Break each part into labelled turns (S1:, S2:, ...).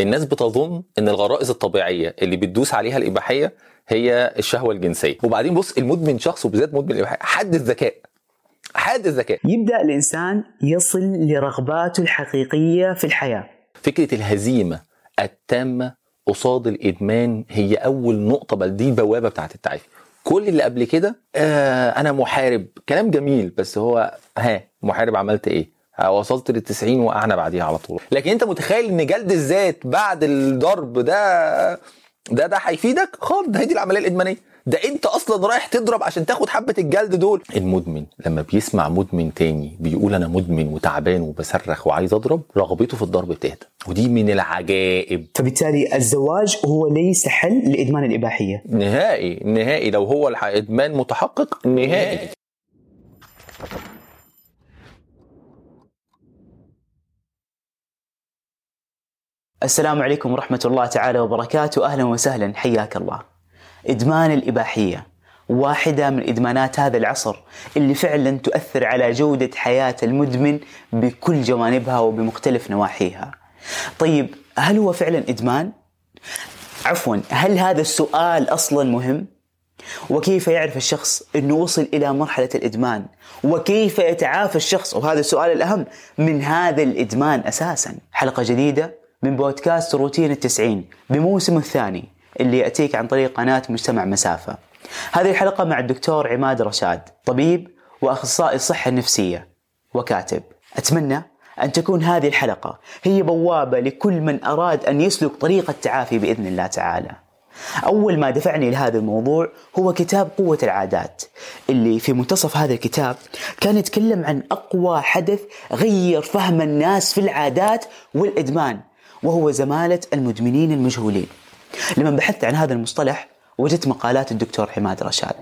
S1: الناس بتظن إن الغرائز الطبيعية اللي بتدوس عليها الإباحية هي الشهوة الجنسية. وبعدين بص المدمن شخص وبالذات مدمن الإباحية حد الذكاء حاد الذكاء.
S2: يبدأ الإنسان يصل لرغباته الحقيقية في الحياة.
S1: فكرة الهزيمة التامة قصاد الإدمان هي أول نقطة بل دي البوابة بتاعت التعافي كل اللي قبل كده آه أنا محارب. كلام جميل بس هو ها محارب عملت إيه؟ وصلت لل 90 وقعنا بعديها على طول. لكن أنت متخيل إن جلد الذات بعد الضرب ده ده ده هيفيدك؟ خالص ده هي دي العملية الإدمانية. ده أنت أصلا رايح تضرب عشان تاخد حبة الجلد دول. المدمن لما بيسمع مدمن تاني بيقول أنا مدمن وتعبان وبصرخ وعايز أضرب رغبته في الضرب بتهدى. ودي من العجائب.
S2: فبالتالي الزواج هو ليس حل لإدمان الإباحية.
S1: نهائي نهائي. لو هو الح- إدمان متحقق نهائي.
S2: السلام عليكم ورحمة الله تعالى وبركاته. أهلا وسهلا. حياك الله. إدمان الإباحية. واحدة من إدمانات هذا العصر اللي فعلا تؤثر على جودة حياة المدمن بكل جوانبها وبمختلف نواحيها. طيب هل هو فعلا إدمان؟ عفوا هل هذا السؤال أصلا مهم؟ وكيف يعرف الشخص إنه وصل إلى مرحلة الإدمان؟ وكيف يتعافى الشخص؟ وهذا السؤال الأهم من هذا الإدمان أساسا. حلقة جديدة من بودكاست روتين التسعين بموسمه الثاني اللي يأتيك عن طريق قناة مجتمع مسافة. هذه الحلقة مع الدكتور عماد رشاد طبيب وأخصائي الصحة النفسية وكاتب. أتمنى أن تكون هذه الحلقة هي بوابة لكل من أراد أن يسلك طريق التعافي بإذن الله تعالى. أول ما دفعني لهذا الموضوع هو كتاب قوة العادات اللي في منتصف هذا الكتاب كان يتكلم عن أقوى حدث غير فهم الناس في العادات والإدمان. وهو زمالة المدمنين المجهولين. لما بحثت عن هذا المصطلح وجدت مقالات الدكتور حماد رشاد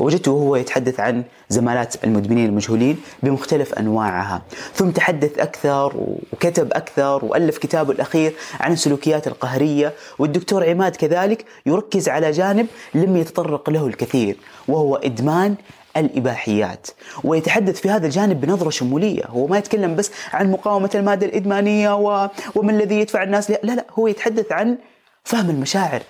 S2: وجدته وهو يتحدث عن زمالات المدمنين المجهولين بمختلف أنواعها ثم تحدث أكثر وكتب أكثر وألف كتابه الأخير عن السلوكيات القهرية والدكتور عماد كذلك يركز على جانب لم يتطرق له الكثير وهو إدمان الإباحيات ويتحدث في هذا الجانب بنظرة شمولية هو ما يتكلم بس عن مقاومة المادة الإدمانية و... وما الذي يدفع الناس لا لا هو يتحدث عن فهم المشاعر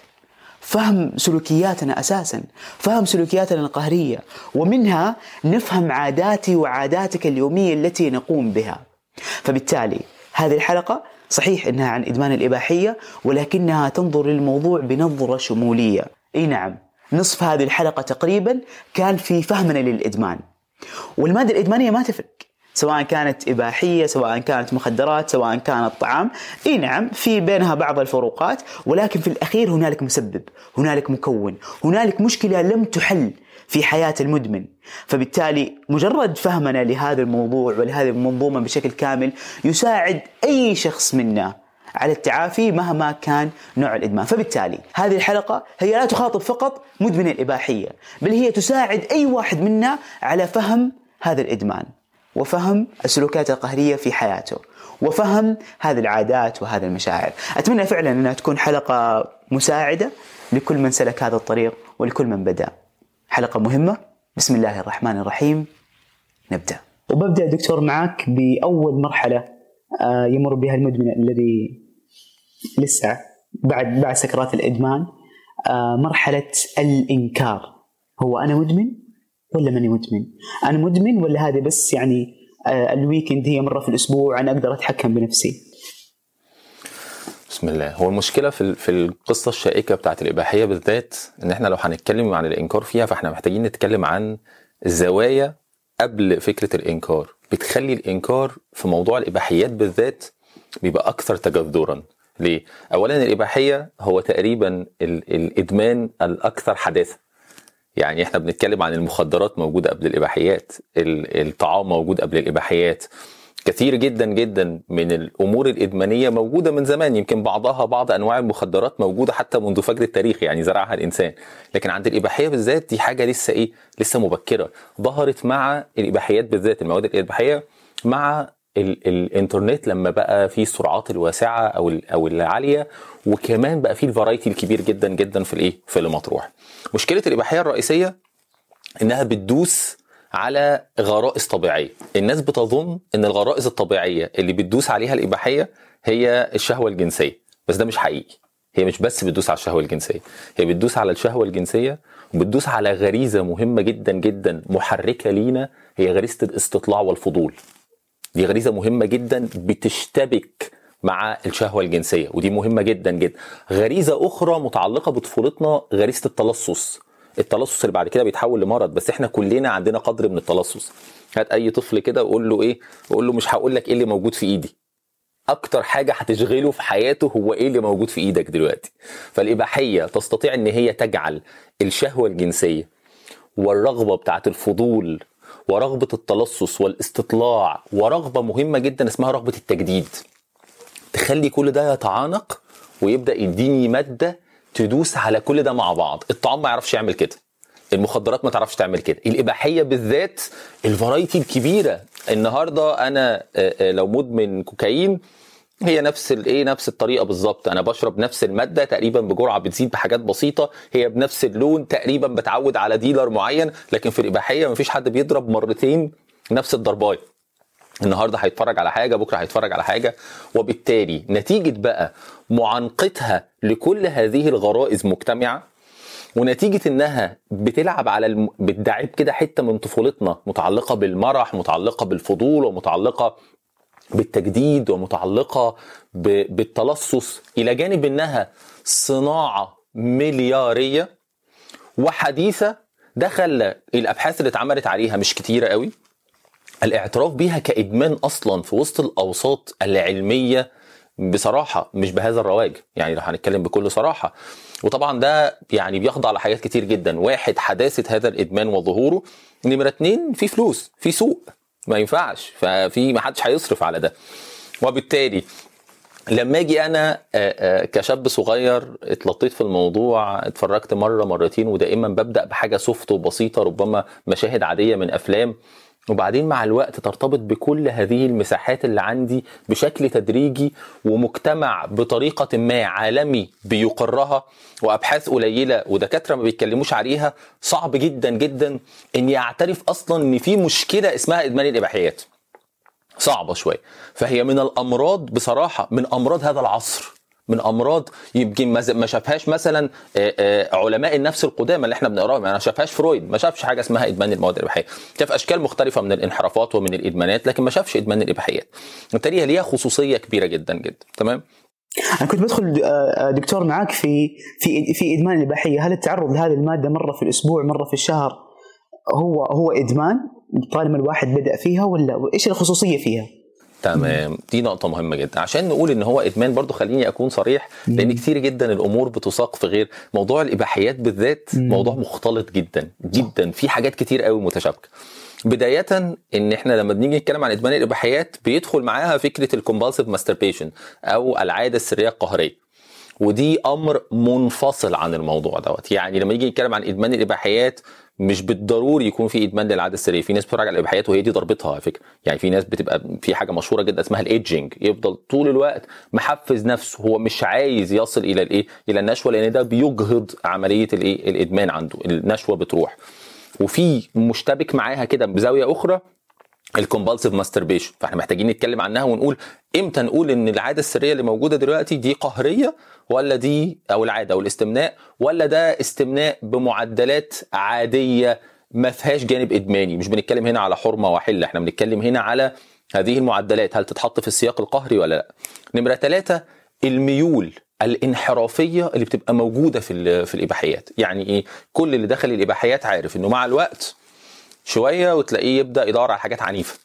S2: فهم سلوكياتنا أساسا، فهم سلوكياتنا القهرية، ومنها نفهم عاداتي وعاداتك اليومية التي نقوم بها. فبالتالي هذه الحلقة صحيح إنها عن إدمان الإباحية ولكنها تنظر للموضوع بنظرة شمولية. إي نعم، نصف هذه الحلقة تقريبا كان في فهمنا للإدمان. والمادة الإدمانية ما تفرق، سواء كانت إباحية سواء كانت مخدرات سواء كانت طعام إي نعم في بينها بعض الفروقات ولكن في الأخير هنالك مسبب هنالك مكون هنالك مشكلة لم تحل في حياة المدمن. فبالتالي مجرد فهمنا لهذا الموضوع ولهذه المنظومة بشكل كامل يساعد أي شخص منا على التعافي مهما كان نوع الإدمان، فبالتالي هذه الحلقة هي لا تخاطب فقط مدمن الإباحية، بل هي تساعد أي واحد منا على فهم هذا الإدمان. وفهم السلوكيات القهرية في حياته وفهم هذه العادات وهذه المشاعر. أتمنى فعلا أنها تكون حلقة مساعدة لكل من سلك هذا الطريق ولكل من بدأ. حلقة مهمة. بسم الله الرحمن الرحيم. نبدأ. وببدأ دكتور معك بأول مرحلة آه، يمر بها المدمن الذي لسه بعد بعد سكرات الإدمان آه، مرحلة الإنكار هو أنا مدمن ولا ماني مدمن؟ أنا مدمن ولا هذه بس يعني آه، الويكند هي مرة في الأسبوع أنا أقدر أتحكم بنفسي؟
S1: بسم الله هو المشكلة في في القصة الشائكة بتاعت الإباحية بالذات إن إحنا لو هنتكلم عن الإنكار فيها فإحنا محتاجين نتكلم عن الزوايا قبل فكرة الإنكار بتخلي الإنكار في موضوع الإباحيات بالذات بيبقى أكثر تجذرا ليه؟ اولا الإباحية هو تقريبا ال- الإدمان الأكثر حداثة. يعني إحنا بنتكلم عن المخدرات موجودة قبل الإباحيات ال- الطعام موجود قبل الإباحيات. كثير جدا جدا من الأمور الإدمانية موجودة من زمان يمكن بعضها بعض أنواع المخدرات موجودة حتى منذ فجر التاريخ يعني زرعها الإنسان. لكن عند الإباحية بالذات دي حاجة لسه إيه؟ لسه مبكرة. ظهرت مع الإباحيات بالذات المواد الإباحية مع ال الانترنت لما بقى فيه السرعات الواسعة أو أو العالية وكمان بقى فيه الفرايتي الكبير جدا جدا في الإيه؟ في المطروح. مشكلة الإباحية الرئيسية إنها بتدوس على غرائز طبيعية. الناس بتظن إن الغرائز الطبيعية اللي بتدوس عليها الإباحية هي الشهوة الجنسية. بس ده مش حقيقي. هي مش بس بتدوس على الشهوة الجنسية. هي بتدوس على الشهوة الجنسية وبتدوس على غريزة مهمة جدا جدا محركة لينا هي غريزة الاستطلاع والفضول. دي غريزة مهمة جدا بتشتبك مع الشهوة الجنسية ودي مهمة جدا جدا. غريزة أخرى متعلقة بطفولتنا غريزة التلصص. التلصص اللي بعد كده بيتحول لمرض بس إحنا كلنا عندنا قدر من التلصص. هات أي طفل كده وقول له إيه وقول له مش هقول لك إيه اللي موجود في إيدي. أكتر حاجة هتشغله في حياته هو إيه اللي موجود في إيدك دلوقتي. فالإباحية تستطيع إن هي تجعل الشهوة الجنسية والرغبة بتاعت الفضول ورغبة التلصص والاستطلاع ورغبة مهمة جدا اسمها رغبة التجديد. تخلي كل ده يتعانق ويبدأ يديني مادة تدوس على كل ده مع بعض. الطعام ما يعرفش يعمل كده. المخدرات ما تعرفش تعمل كده. الإباحية بالذات الفرايتي الكبيرة. النهارده أنا آه، آه، لو مدمن كوكايين هي نفس الايه نفس الطريقة بالظبط. أنا بشرب نفس المادة تقريبا بجرعة بتزيد بحاجات بسيطة. هي بنفس اللون تقريبا بتعود على ديلر معين لكن في الإباحية مفيش حد بيضرب مرتين نفس الضرباية. النهارده هيتفرج على حاجة بكرة هيتفرج على حاجة. وبالتالي نتيجة بقى معانقتها لكل هذه الغرائز مجتمعة ونتيجة إنها بتلعب على الم... بتدعب كده حتة من طفولتنا متعلقة بالمرح متعلقة بالفضول ومتعلقة بالتجديد ومتعلقة ب... بالتلصص إلى جانب إنها صناعة مليارية وحديثة ده خلى الأبحاث اللي اتعملت عليها مش كتيرة قوي الاعتراف بيها كإدمان أصلا في وسط الأوساط العلمية بصراحة مش بهذا الرواج يعني لو هنتكلم بكل صراحة. وطبعا ده يعني بيخضع لحاجات كتير جدا واحد حداثة هذا الإدمان وظهوره نمره اتنين في فلوس في سوق. ما ينفعش. ففي ما حدش هيصرف على ده. وبالتالي لما أجي أنا آه، آه، كشاب صغير اتلطيت في الموضوع اتفرجت مرة مرتين ودائما ببدأ بحاجة سوفت وبسيطة ربما مشاهد عادية من أفلام وبعدين مع الوقت ترتبط بكل هذه المساحات اللي عندي بشكل تدريجي ومجتمع بطريقة ما عالمي بيقرها وأبحاث قليلة ودكاترة ما بيتكلموش عليها صعب جدا جدا إني أعترف أصلا إن في مشكلة اسمها إدمان الإباحيات. صعبة شوية. فهي من الأمراض بصراحة من أمراض هذا العصر. من أمراض يمكن ما شافهاش مثلا علماء النفس القدامى اللي إحنا بنقراهم. يعني ما شافهاش فرويد ما شافش حاجة اسمها إدمان المواد الإباحية. شاف أشكال مختلفة من الانحرافات ومن الإدمانات لكن ما شافش إدمان الإباحيات. بالتالي هي ليها خصوصية كبيرة جدا جدا. تمام؟
S2: أنا كنت بدخل دكتور معاك في في في إدمان الإباحية. هل التعرض لهذه المادة مرة في الأسبوع مرة في الشهر هو هو إدمان طالما الواحد بدأ فيها ولا؟ إيش الخصوصية فيها؟
S1: تمام. دي نقطة مهمة جدا. عشان نقول إن هو إدمان برضو خليني أكون صريح لأن كتير جدا الأمور بتساق في غير موضوع الإباحيات بالذات موضوع مختلط جدا جدا. في حاجات كتير قوي متشابكة. بداية إن إحنا لما بنيجي نتكلم عن إدمان الإباحيات بيدخل معاها فكرة ال compulsive masturbation أو العادة السرية القهرية. ودي أمر منفصل عن الموضوع دوت. يعني لما يجي نتكلم عن إدمان الإباحيات مش بالضروري يكون في إدمان للعاده السريه في ناس بتتفرج على الإباحيات وهي دي ضربتها على فكرة. يعني في ناس بتبقى في حاجة مشهورة جدا اسمها ال edging يفضل طول الوقت محفز نفسه. هو مش عايز يصل إلى الإيه؟ إلى النشوة لأن ده بيجهض عملية الإيه؟ الإدمان عنده. النشوة بتروح. وفي مشتبك معاها كده بزاوية أخرى ال compulsive masturbation فإحنا محتاجين نتكلم عنها ونقول إمتى نقول إن العادة السرية اللي موجودة دلوقتي دي قهرية ولا دي أو العادة أو الاستمناء ولا ده استمناء بمعدلات عادية ما فيهاش جانب إدماني. مش بنتكلم هنا على حرمة وحلة إحنا بنتكلم هنا على هذه المعدلات. هل تتحط في السياق القهري ولا لأ؟ نمرة ثلاثة الميول الانحرافية اللي بتبقى موجودة في في الإباحيات. يعني إيه؟ كل اللي دخل الإباحيات عارف إنه مع الوقت شوية وتلاقيه يبدأ يدور على حاجات عنيفة.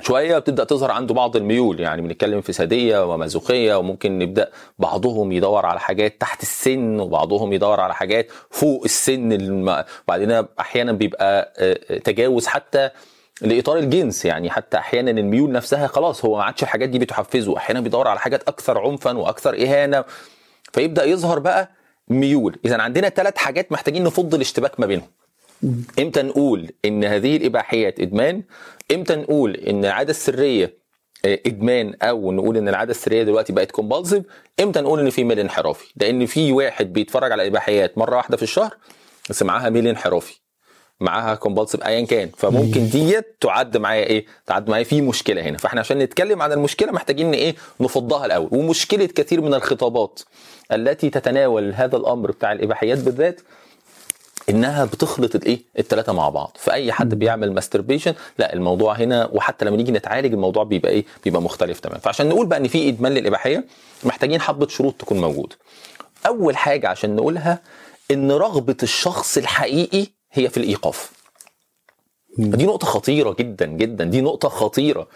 S1: شوية بتبدأ تظهر عنده بعض الميول يعني بنتكلم في ساديه ومازوخيه وممكن نبدأ بعضهم يدور على حاجات تحت السن وبعضهم يدور على حاجات فوق السن الم... وبعدين أحيانا بيبقى آه، آه، تجاوز حتى لإطار الجنس يعني حتى أحيانا الميول نفسها خلاص هو ما عادش الحاجات دي بتحفزه أحيانا بيدور على حاجات أكثر عنفا وأكثر إهانة. فيبدأ يظهر بقى ميول. اذا عندنا ثلاث حاجات محتاجين نفض الاشتباك ما بينهم. إمتى نقول إن هذه الإباحيات إدمان؟ إمتى نقول إن العادة السرية آه، إدمان؟ أو نقول إن العادة السرية دلوقتي بقت compulsive إمتى نقول إن في ميل انحرافي؟ لأن في واحد بيتفرج على الاباحيات مرة واحدة في الشهر بس معاها ميل انحرافي. معاها compulsive ايا كان. فممكن ديت تعد معايا إيه؟ تعد معايا في مشكلة هنا. فإحنا عشان نتكلم عن المشكلة محتاجين إيه؟ نفضها الأول. ومشكلة كثير من الخطابات التي تتناول هذا الأمر بتاع الإباحيات بالذات إنها بتخلط الإيه؟ الثلاثه مع بعض. فأي حد بيعمل ماستربيشن لا الموضوع هنا وحتى لما نيجي نتعالج الموضوع بيبقى إيه؟ بيبقى مختلف تماما فعشان نقول بقى إن في إدمان للإباحية محتاجين حبة شروط تكون موجوده أول حاجة عشان نقولها إن رغبة الشخص الحقيقي هي في الإيقاف. دي نقطة خطيرة جدا جدا. دي نقطة خطيرة.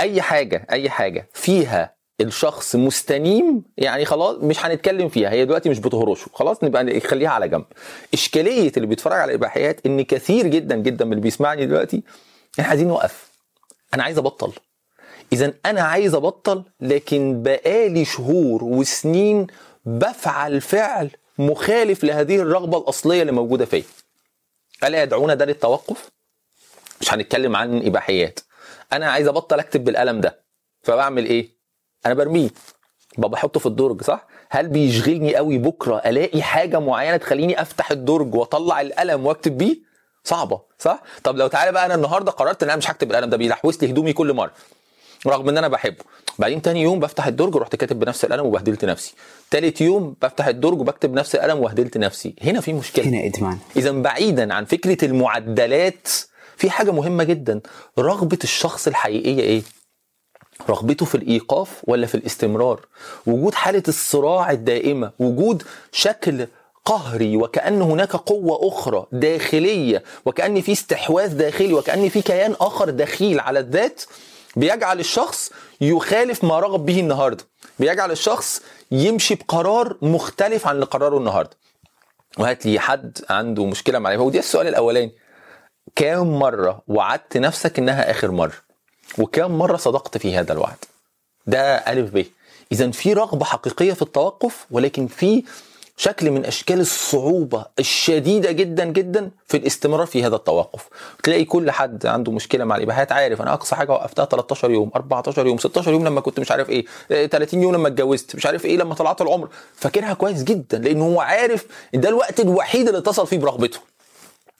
S1: أي حاجة أي حاجة فيها الشخص مستنيم يعني خلاص مش هنتكلم فيها هي دلوقتي مش بتهرشه خلاص نبقى نخليها على جنب. إشكالية اللي بيتفرج على الإباحيات إن كثير جدا جدا من اللي بيسمعني دلوقتي إحنا عايزين نوقف. أنا عايز أبطل. اذا أنا عايز أبطل لكن بقالي شهور وسنين بفعل فعل مخالف لهذه الرغبة الأصلية اللي موجودة فيا. ألا يدعونا ده للتوقف؟ مش هنتكلم عن إباحيات. أنا عايز أبطل أكتب بالقلم ده. فبعمل إيه؟ أنا برميه. بابا بحطه في الدرج صح؟ هل بيشغلني قوي بكرة ألاقي حاجة معينة تخليني أفتح الدرج وأطلع القلم وأكتب بيه؟ صعبة صح؟ طب لو تعالى بقى أنا النهارده قررت إن أنا مش هكتب القلم ده بيلحوس لي هدومي كل مرة رغم إن أنا بحبه. بعدين تاني يوم بفتح الدرج ورحت كاتب بنفس القلم وبهدلت نفسي. تالت يوم بفتح الدرج وبكتب نفس القلم وهدلت نفسي. هنا في مشكلة.
S2: هنا إدمان.
S1: إذا بعيدا عن فكرة المعدلات في حاجة مهمة جدا. رغبة الشخص الحقيقية إيه؟ رغبته في الإيقاف ولا في الاستمرار؟ وجود حالة الصراع الدائمة وجود شكل قهري وكأن هناك قوة أخرى داخلية وكأن في استحواذ داخلي وكأن في كيان آخر دخيل على الذات بيجعل الشخص يخالف ما رغب به النهارده. بيجعل الشخص يمشي بقرار مختلف عن اللي قرره النهارده. وهات لي حد عنده مشكلة مع ودي السؤال الأولاني. كام مرة وعدت نفسك إنها آخر مرة؟ وكم مرة صدقت في هذا الوعد. ده ألف ب. إذا في رغبة حقيقية في التوقف ولكن في شكل من أشكال الصعوبة الشديدة جدا جدا في الاستمرار في هذا التوقف. تلاقي كل حد عنده مشكلة مع الإباحات عارف أنا أقصى حاجة وقفتها 13 يوم 14 يوم 16 يوم لما كنت مش عارف إيه 30 يوم لما اتجوزت مش عارف إيه لما طلعت العمر. فاكرها كويس جدا لأنه هو عارف ده الوقت الوحيد اللي اتصل فيه برغبته.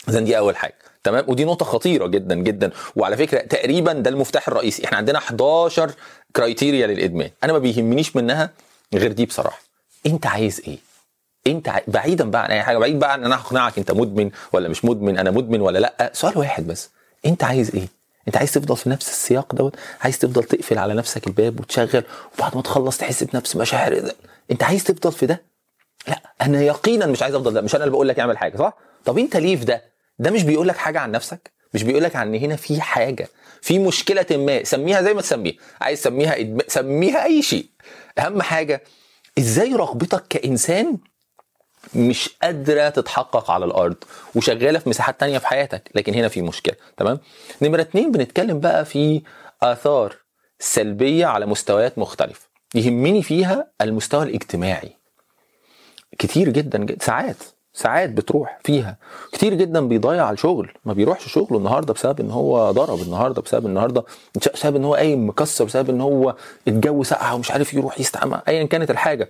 S1: إذا دي أول حاجة. تمام؟ ودي نقطة خطيرة جدا جدا. وعلى فكرة تقريبا ده المفتاح الرئيسي. إحنا عندنا 11 كرايتيريا للإدمان. أنا ما بيهمنيش منها غير دي بصراحة. أنت عايز إيه؟ أنت. بعيدا بقى عن أي حاجة بعيد بقى عن إن أنا أقنعك أنت مدمن ولا مش مدمن أنا مدمن ولا لأ. سؤال واحد بس. أنت عايز إيه؟ أنت عايز تفضل في نفس السياق دوت؟ عايز تفضل تقفل على نفسك الباب وتشغل وبعد ما تخلص تحس بنفس مشاعر ده. أنت عايز تفضل في ده؟ لأ. أنا يقينا مش عايز أفضل ده. مش أنا اللي بقول لك اعمل حاجة صح؟ طب أنت ليه في ده؟ ده مش بيقول لك حاجة عن نفسك مش بيقول لك عن هنا في حاجة في مشكلة ما سميها زي ما تسميها عايز تسميها إدم... سميها أي شيء. أهم حاجة إزاي رغبتك كإنسان مش قادرة تتحقق على الأرض وشغالة في مساحات تانية في حياتك لكن هنا في مشكلة تمام؟ نمرة اتنين بنتكلم بقى في آثار سلبية على مستويات مختلفة يهمني فيها المستوى الاجتماعي. كتير جدا جدا ساعات. ساعات بتروح فيها. كتير جدا بيضيع الشغل ما بيروحش شغله النهارده بسبب إن هو ضرب النهارده بسبب النهارده بسبب إن هو قايم مكسر بسبب إن هو الجو سقع ومش عارف يروح يستعمى ايا كانت الحاجة.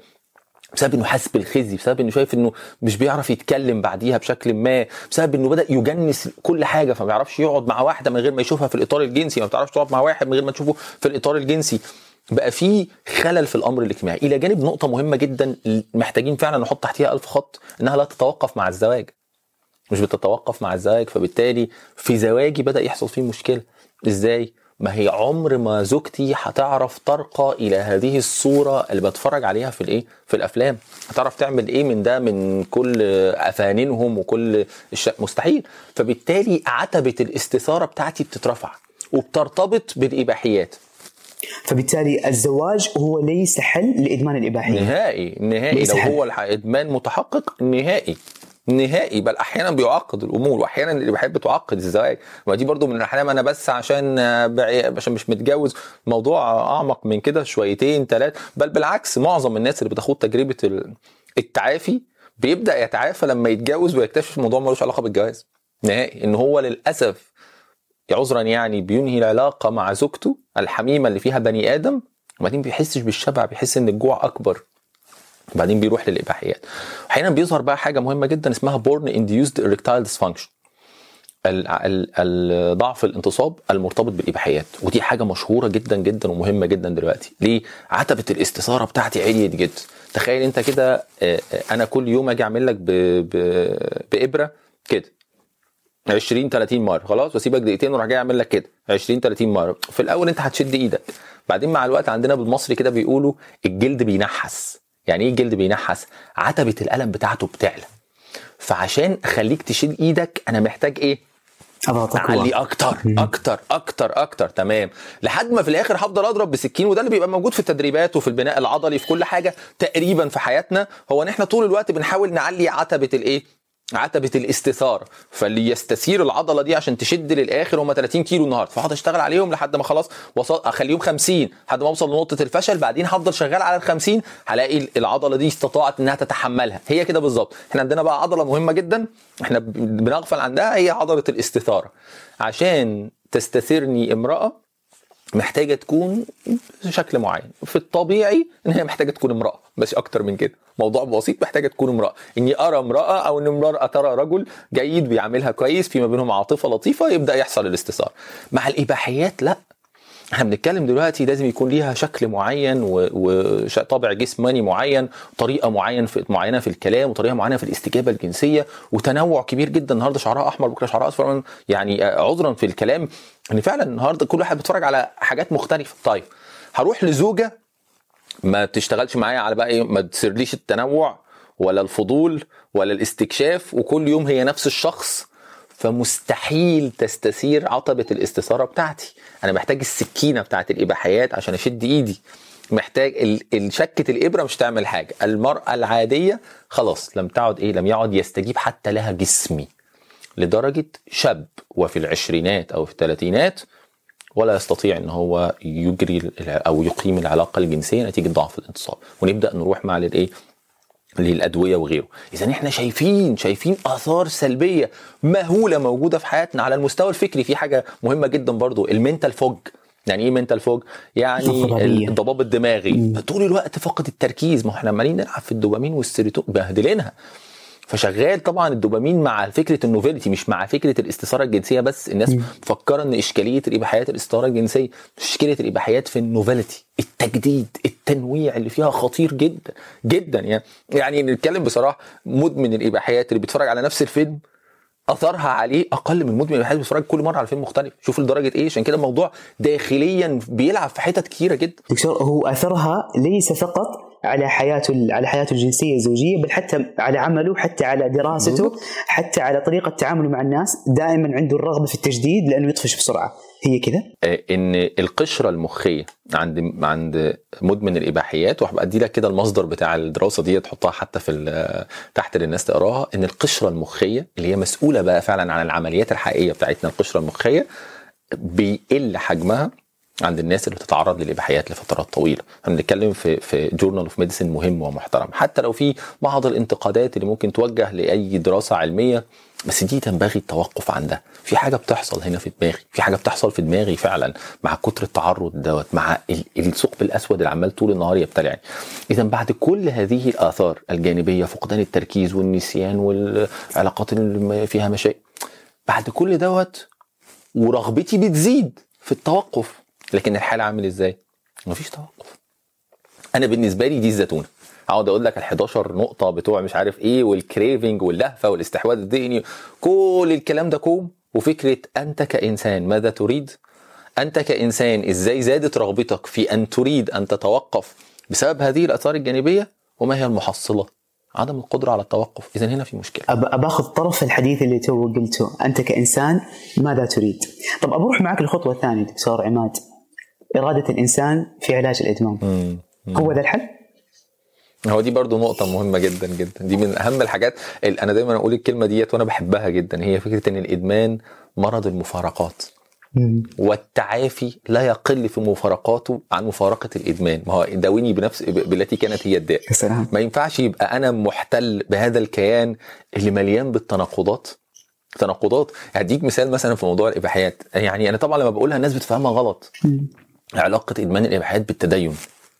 S1: بسبب إنه حاسس بالخزي بسبب إنه شايف إنه مش بيعرف يتكلم بعديها بشكل ما بسبب إنه بدأ يجنس كل حاجة فما بيعرفش يقعد مع واحدة من غير ما يشوفها في الإطار الجنسي ما بتعرفش تقعد مع واحد من غير ما تشوفه في الإطار الجنسي. بقى في خلل في الأمر الاجتماعي. إلى جانب نقطة مهمة جدا محتاجين فعلا نحط تحتها ألف خط إنها لا تتوقف مع الزواج. مش بتتوقف مع الزواج فبالتالي في زواجي بدأ يحصل فيه مشكلة. إزاي؟ ما هي عمر ما زوجتي هتعرف ترقى إلى هذه الصورة اللي بتفرج عليها في الإيه؟ في الأفلام. هتعرف تعمل إيه من ده؟ من كل أفانينهم وكل الش... مستحيل. فبالتالي عتبه الاستثارة بتاعتي بتترفع وبترتبط بالإباحيات.
S2: فبالتالي الزواج هو ليس حل لإدمان الإباحية.
S1: نهائي نهائي. لو هو إدمان متحقق نهائي. نهائي. بل أحيانا بيعقد الأمور واحيانا اللي بيحب تعقد الزواج ودي برضو من الاحيان أنا بس عشان. عشان مش متجوز موضوع أعمق من كده شويتين ثلاث بل بالعكس معظم الناس اللي بتاخد تجربة التعافي بيبدأ يتعافى لما يتجوز ويكتشف الموضوع ملوش علاقة بالجواز. نهائي. إن هو للأسف عذرا يعني بينهي العلاقة مع زوجته الحميمة اللي فيها بني آدم وبعدين بيحسش بالشبع بيحس إن الجوع أكبر. وبعدين بيروح للإباحيات. أحيانا بيظهر بقى حاجة مهمة جدا اسمها porn induced erectile dysfunction. ال- ال- ال- ضعف الانتصاب المرتبط بالإباحيات. ودي حاجة مشهورة جدا جدا ومهمة جدا دلوقتي. ليه؟ عتبة الاستثارة بتاعتي عليت جدا. تخيل أنت كده آه، آه، أنا كل يوم أجي أعمل لك. بإبرة كده. 20 30 مرة. خلاص؟ واسيبك دقيقتين وأروح جاي اعمل لك كده. 20 30 مرة. في الأول أنت هتشد إيدك. بعدين مع الوقت عندنا بالمصري كده بيقولوا الجلد بينحس. يعني إيه الجلد بينحس؟ عتبة الألم بتاعته بتعلى. فعشان أخليك تشيل إيدك أنا محتاج
S2: إيه؟
S1: علي أكتر أكتر أكتر أكتر. تمام. لحد ما في الآخر هفضل أضرب بسكين وده اللي بيبقى موجود في التدريبات وفي البناء العضلي في كل حاجة تقريبا في حياتنا. هو إن إحنا طول الوقت بنحاول نعلي عتبة الإيه؟ عتبة الاستثاره فاللي يستثير العضلة دي عشان تشد للآخر هم 30 كيلو النهارده. فهقعد أشتغل عليهم لحد ما خلاص وصل أخليهم 50 لحد ما أوصل لنقطة الفشل بعدين هفضل شغال على ال 50 هلاقي العضلة دي استطاعت إنها تتحملها. هي كده بالظبط. إحنا عندنا بقى عضلة مهمة جدا. إحنا بنغفل عندها هي عضلة الاستثارة. عشان تستثيرني امرأة محتاجة تكون بشكل معين. في الطبيعي إن هي محتاجة تكون امرأة بس أكتر من كده. موضوع بسيط محتاجة تكون امرأة. اني ارى امرأة أو إن امرأة ترى رجل جيد بيعاملها كويس في ما بينهم عاطفة لطيفة يبدأ يحصل الاستثار. مع الإباحيات لأ. إحنا بنتكلم دلوقتي لازم يكون ليها شكل معين وطابع جسماني معين طريقة معين في معينة في الكلام وطريقة معينة في الاستجابة الجنسية وتنوع كبير جدا. النهارده شعرها أحمر بكرة شعرها أصفر يعني عذرا في الكلام. ان فعلا النهارده كل واحد بيتفرج على حاجات مختلفة. طيب هروح لزوجة. ما تشتغلش معايا على بقى إيه؟ ما تسيرليش التنوع ولا الفضول ولا الاستكشاف وكل يوم هي نفس الشخص. فمستحيل تستثير عتبة الاستثارة بتاعتي. أنا محتاج السكينة بتاعت الإباحيات عشان أشد إيدي. محتاج شكة الإبرة مش تعمل حاجة. المرأة العادية خلاص لم تعد إيه لم يعد يستجيب حتى لها جسمي. لدرجة شاب وفي العشرينات أو في الثلاثينات ولا يستطيع إن هو يجري أو يقيم العلاقة الجنسية نتيجة ضعف الانتصاب. ونبدأ نروح مع الايه للأدوية وغيره. إذا إحنا شايفين شايفين آثار سلبية مهولة موجودة في حياتنا على المستوى الفكري. في حاجة مهمة جدا برضو ال mental fog. يعني إيه mental fog؟ يعني الضباب الدماغي. طول الوقت فقد التركيز. ما إحنا عمالين نلعب في الدوبامين والسيروتونين بهدلينها. فشغال طبعا الدوبامين مع فكرة ال novelty مش مع فكرة الاستثارة الجنسية بس. الناس مفكرة إن إشكالية الإباحيات الاستثارة الجنسية مشكله الإباحيات في ال novelty التجديد التنويع اللي فيها خطير جدا جدا يعني. يعني نتكلم بصراحة مدمن الإباحيات اللي بيتفرج على نفس الفيلم أثرها عليه أقل من مدمن الإباحيات بيتفرج كل مرة على فيلم مختلف. شوف لدرجة إيه؟ عشان كده الموضوع داخليا بيلعب في حتت كتيرة جدا.
S2: دكتور هو أثرها ليس فقط على حياته على حياته الجنسية الزوجية بل حتى على عمله حتى على دراسته حتى على طريقة تعامله مع الناس دائما عنده الرغبة في التجديد لأنه يطفش بسرعة. هي كده
S1: إن القشرة المخية عند عند مدمن الإباحيات وهبقى أدي لك كده المصدر بتاع الدراسة دي تحطها حتى في تحت للناس تقراها إن القشرة المخية اللي هي مسؤولة بقى فعلا عن العمليات الحقيقية بتاعتنا القشرة المخية بيقل حجمها عند الناس اللي بتتعرض للإباحيات لفترات طويلة. إحنا بنتكلم في في journal of medicine مهم ومحترم. حتى لو في بعض الانتقادات اللي ممكن توجه لأي دراسة علمية بس دي تنبغي التوقف عندها في حاجة بتحصل هنا في دماغي. في حاجة بتحصل في دماغي فعلا مع كتر التعرض دوت مع الثقب الأسود اللي عمال طول النهار يبتلعني. اذا بعد كل هذه الآثار الجانبية فقدان التركيز والنسيان والعلاقات اللي فيها مشاكل بعد كل دوت ورغبتي بتزيد في التوقف. لكن الحال عامل إزاي؟ مفيش توقف. أنا بالنسبة لي دي الزتونة. أقعد أقول لك ال 11 نقطة بتوع مش عارف إيه وال craving واللهفة والاستحواذ الذهني كل الكلام ده كوم وفكرة أنت كإنسان ماذا تريد؟ أنت كإنسان إزاي زادت رغبتك في أن تريد أن تتوقف بسبب هذه الآثار الجانبية وما هي المحصلة؟ عدم القدرة على التوقف، إذا هنا في مشكلة.
S2: أب باخذ طرف الحديث اللي تو قلته، أنت كإنسان ماذا تريد؟ طب بروح معك للخطوه الثانية دكتور عماد. إرادة الإنسان في علاج الإدمان.
S1: مم.
S2: هو ذا الحل؟
S1: هو دي برضو نقطة مهمة جدا جدا. دي من أهم الحاجات اللي أنا دايما أقول الكلمة ديت وأنا بحبها جدا. هي فكرة إن الإدمان مرض المفارقات.
S2: مم.
S1: والتعافي لا يقل في مفارقاته عن مفارقة الإدمان. ما هو داويني بنفس بالتي كانت هي الداء. ما ينفعش يبقى أنا محتل بهذا الكيان اللي مليان بالتناقضات. تناقضات. هديك مثال مثلا في موضوع الإباحيات. يعني أنا طبعا لما بقولها الناس بتفهمها غلط.
S2: مم.
S1: علاقة إدمان الإباحيات بالتدين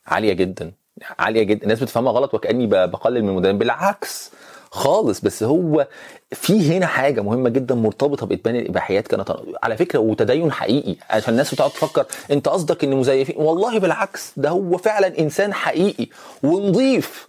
S1: عالية جدا عالية جدا. الناس بتفهمها غلط وكأني بقلل من المدمن بالعكس خالص بس هو في هنا حاجة مهمة جدا مرتبطة بإدمان الإباحيات كانت على فكرة وتدين حقيقي. عشان الناس بتقعد تفكر أنت قصدك إن مزيفين؟ والله بالعكس ده هو فعلا إنسان حقيقي ونظيف.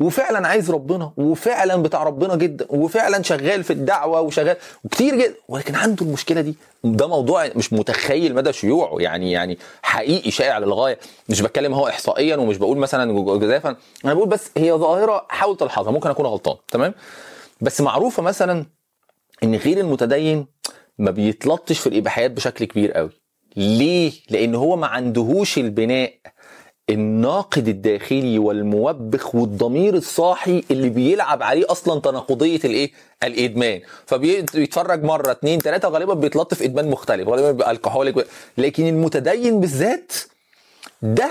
S1: وفعلا عايز ربنا وفعلا بتاع ربنا جدا وفعلا شغال في الدعوة وشغال وكتير جدا. ولكن عنده المشكلة دي. ده موضوع مش متخيل مدى شيوعه. يعني يعني حقيقي شائع للغاية. مش بتكلم هو احصائيا ومش بقول مثلا جزافا. أنا بقول بس هي ظاهرة حاول تلحظها. ممكن أكون غلطان. تمام؟ بس معروفة مثلا إن غير المتدين ما بيتلطش في الإباحيات بشكل كبير قوي. ليه؟ لأن هو ما عندهوش البناء. الناقد الداخلي والموبخ والضمير الصاحي اللي بيلعب عليه أصلا تناقضية الإيه؟ الإدمان. فبيتفرج مرة اثنين ثلاثة غالبا بيتلطف في إدمان مختلف غالبا بيبقى الكحوليك لكن المتدين بالذات ده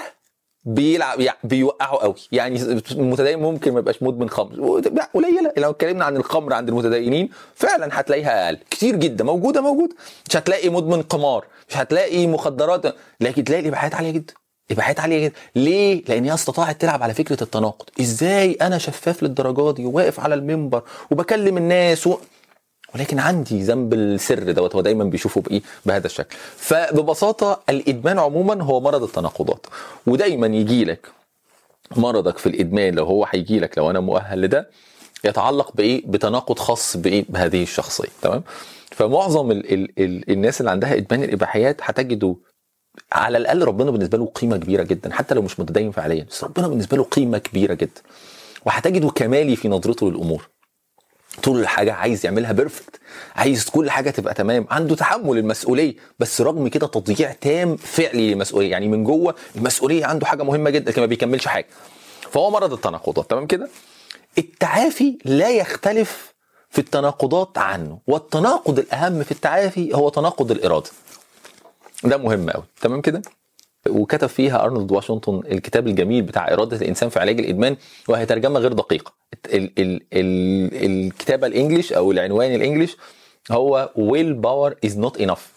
S1: بيلعب يعني بيوقعه قوي. يعني المتدين ممكن ما يبقاش مدمن خمر. قليلة. لو اتكلمنا عن الخمر عند المتدينين فعلا هتلاقيها أقل. كتير جدا. موجودة موجودة. مش هتلاقي مدمن قمار. مش هتلاقي مخدرات. لكن تلاقي الإباحيات عالية جدا. اباحيات عالية جدا. ليه؟ لأن هي استطاعت تلعب على فكرة التناقض. إزاي أنا شفاف للدرجة دي وواقف على المنبر وبكلم الناس و... ولكن عندي ذنب السر دوت هو دايما بيشوفه بإيه؟ بهذا الشكل. فببساطة الإدمان عموما هو مرض التناقضات. ودايما يجي لك مرضك في الإدمان لو هو هيجي لك لو أنا مؤهل لده يتعلق بإيه؟ بتناقض خاص بإيه؟ بهذه الشخصية. تمام؟ فمعظم ال ال ال الناس اللي عندها إدمان الإباحيات هتجدوا على الأقل ربنا بالنسبة له قيمة كبيرة جدا حتى لو مش متدين فعليا بس ربنا بالنسبة له قيمة كبيرة جدا. وهتجده كمالي في نظرته للأمور. طول الحاجة عايز يعملها بيرفكت عايز كل حاجة تبقى تمام. عنده تحمل المسؤولية بس رغم كده تضييع تام فعلي للمسؤولية. يعني من جوه المسؤولية عنده حاجة مهمة جدا لكن ما بيكملش حاجة. فهو مرض التناقضات تمام كده؟ التعافي لا يختلف في التناقضات عنه والتناقض الأهم في التعافي هو تناقض الإرادة. ده مهم قوي تمام كده؟ وكتب فيها أرنولد واشنطن الكتاب الجميل بتاع إرادة الإنسان في علاج الإدمان وهي ترجمة غير دقيقة. ال ال ال الكتابة ال English أو العنوان ال English هو willpower is not enough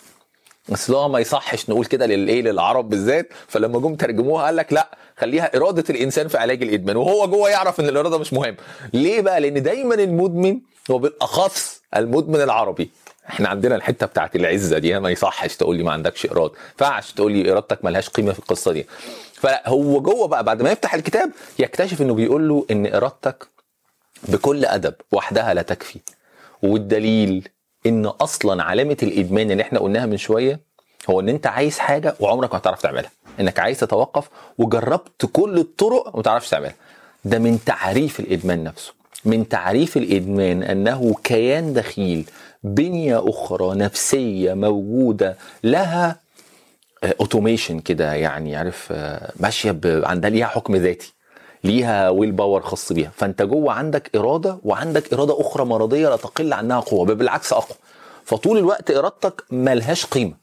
S1: هو ما يصحش نقول كده للايه للعرب بالذات. فلما جم ترجموها قال لك لا خليها إرادة الإنسان في علاج الإدمان. وهو جوه يعرف إن الإرادة مش مهم. ليه بقى؟ لأن دايما المدمن وبالأخص المدمن العربي إحنا عندنا الحتة بتاعت العزة دي ما يصحش تقول لي ما عندكش اراده فعش تقول لي ارادتك ملهاش قيمة في القصة دي. فهو جوه بقى بعد ما يفتح الكتاب يكتشف إنه بيقول له إن ارادتك بكل أدب وحدها لا تكفي. والدليل إن أصلا علامة الإدمان اللي إحنا قلناها من شوية هو إن أنت عايز حاجة وعمرك ما هتعرف تعملها. إنك عايز تتوقف وجربت كل الطرق وما تعرفش تعملها. ده من تعريف الإدمان نفسه. من تعريف الإدمان أنه كيان دخيل بنية أخرى نفسية موجودة لها automation كده يعني عارف ماشية عندها ليها حكم ذاتي ليها willpower خاص بيها. فأنت جوه عندك إرادة وعندك إرادة أخرى مرضية لا تقل عنها قوة بل بالعكس أقوى. فطول الوقت إرادتك ملهاش قيمة.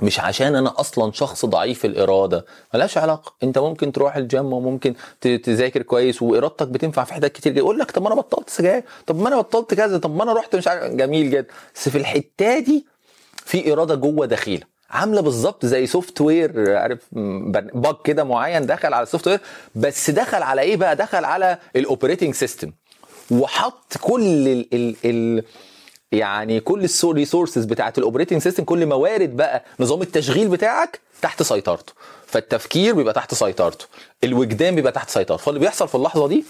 S1: مش عشان أنا أصلا شخص ضعيف الإرادة. ملهاش علاقة. أنت ممكن تروح الجيم وممكن تذاكر كويس وإرادتك بتنفع في حتت كتير. يقول لك طب ما أنا بطلت سجاير. طب ما أنا بطلت كذا. طب ما أنا رحت مش عارف جميل جدا. بس في الحتة دي في إرادة جوه دخيله عاملة بالظبط زي software عارف bug كده معين دخل على ال software بس دخل على إيه بقى؟ دخل على ال operating system وحط كل ال ال ال يعني كل ال resources بتاعت ال operating system كل موارد بقى نظام التشغيل بتاعك تحت سيطرته. فالتفكير بيبقى تحت سيطرته. الوجدان بيبقى تحت سيطرته. فاللي بيحصل في اللحظة دي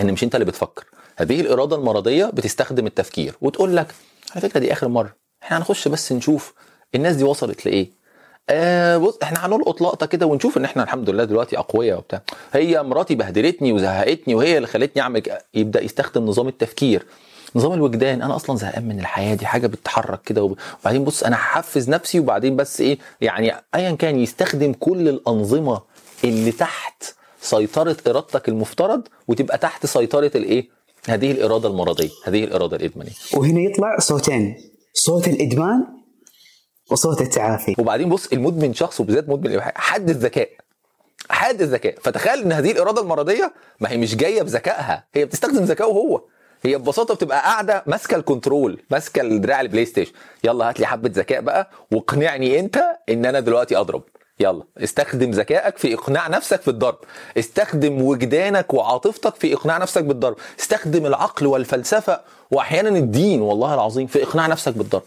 S1: إن مش أنت اللي بتفكر. هذه الإرادة المرضية بتستخدم التفكير. وتقول لك على فكرة دي آخر مرة. إحنا هنخش بس نشوف الناس دي وصلت لإيه. آه بص إحنا هنلقط لقطة كده ونشوف إن إحنا الحمد لله دلوقتي أقوياء وبتاع. هي مراتي بهدلتني وزهقتني وهي اللي خلتني أعمل يبدأ يستخدم نظام التفكير. نظام الوجدان أنا أصلا زهقان من الحياة دي حاجة بتتحرك كده وبعدين بص أنا هحفز نفسي وبعدين بس إيه يعني ايا كان يستخدم كل الأنظمة اللي تحت سيطرة إرادتك المفترض وتبقى تحت سيطرة الإيه هذه الإرادة المرضية هذه الإرادة الإدمانية.
S2: وهنا يطلع صوتين صوت الإدمان وصوت التعافي.
S1: وبعدين بص المدمن شخص وبالذات مدمن الاباحيه حد الذكاء حد الذكاء. فتخيل إن هذه الإرادة المرضية ما هي مش جاية بذكائها هي بتستخدم ذكائه هو. هي ببساطة بتبقى قاعدة ماسكة ال control ماسكة الدراع ال PlayStation. يلا هات لي حبة ذكاء بقى واقنعني انت ان أنا دلوقتي اضرب. يلا استخدم ذكائك في إقناع نفسك في الضرب استخدم وجدانك وعاطفتك في إقناع نفسك بالضرب. استخدم العقل والفلسفة وأحيانا الدين والله العظيم في إقناع نفسك بالضرب.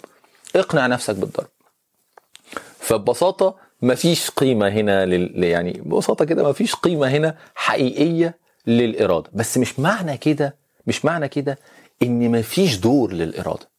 S1: إقنع نفسك بالضرب. فببساطة مفيش قيمة هنا لل... يعني ببساطة كده مفيش قيمة هنا حقيقية للإرادة. بس مش معنى كده مش معنى كده إن مفيش دور للإرادة.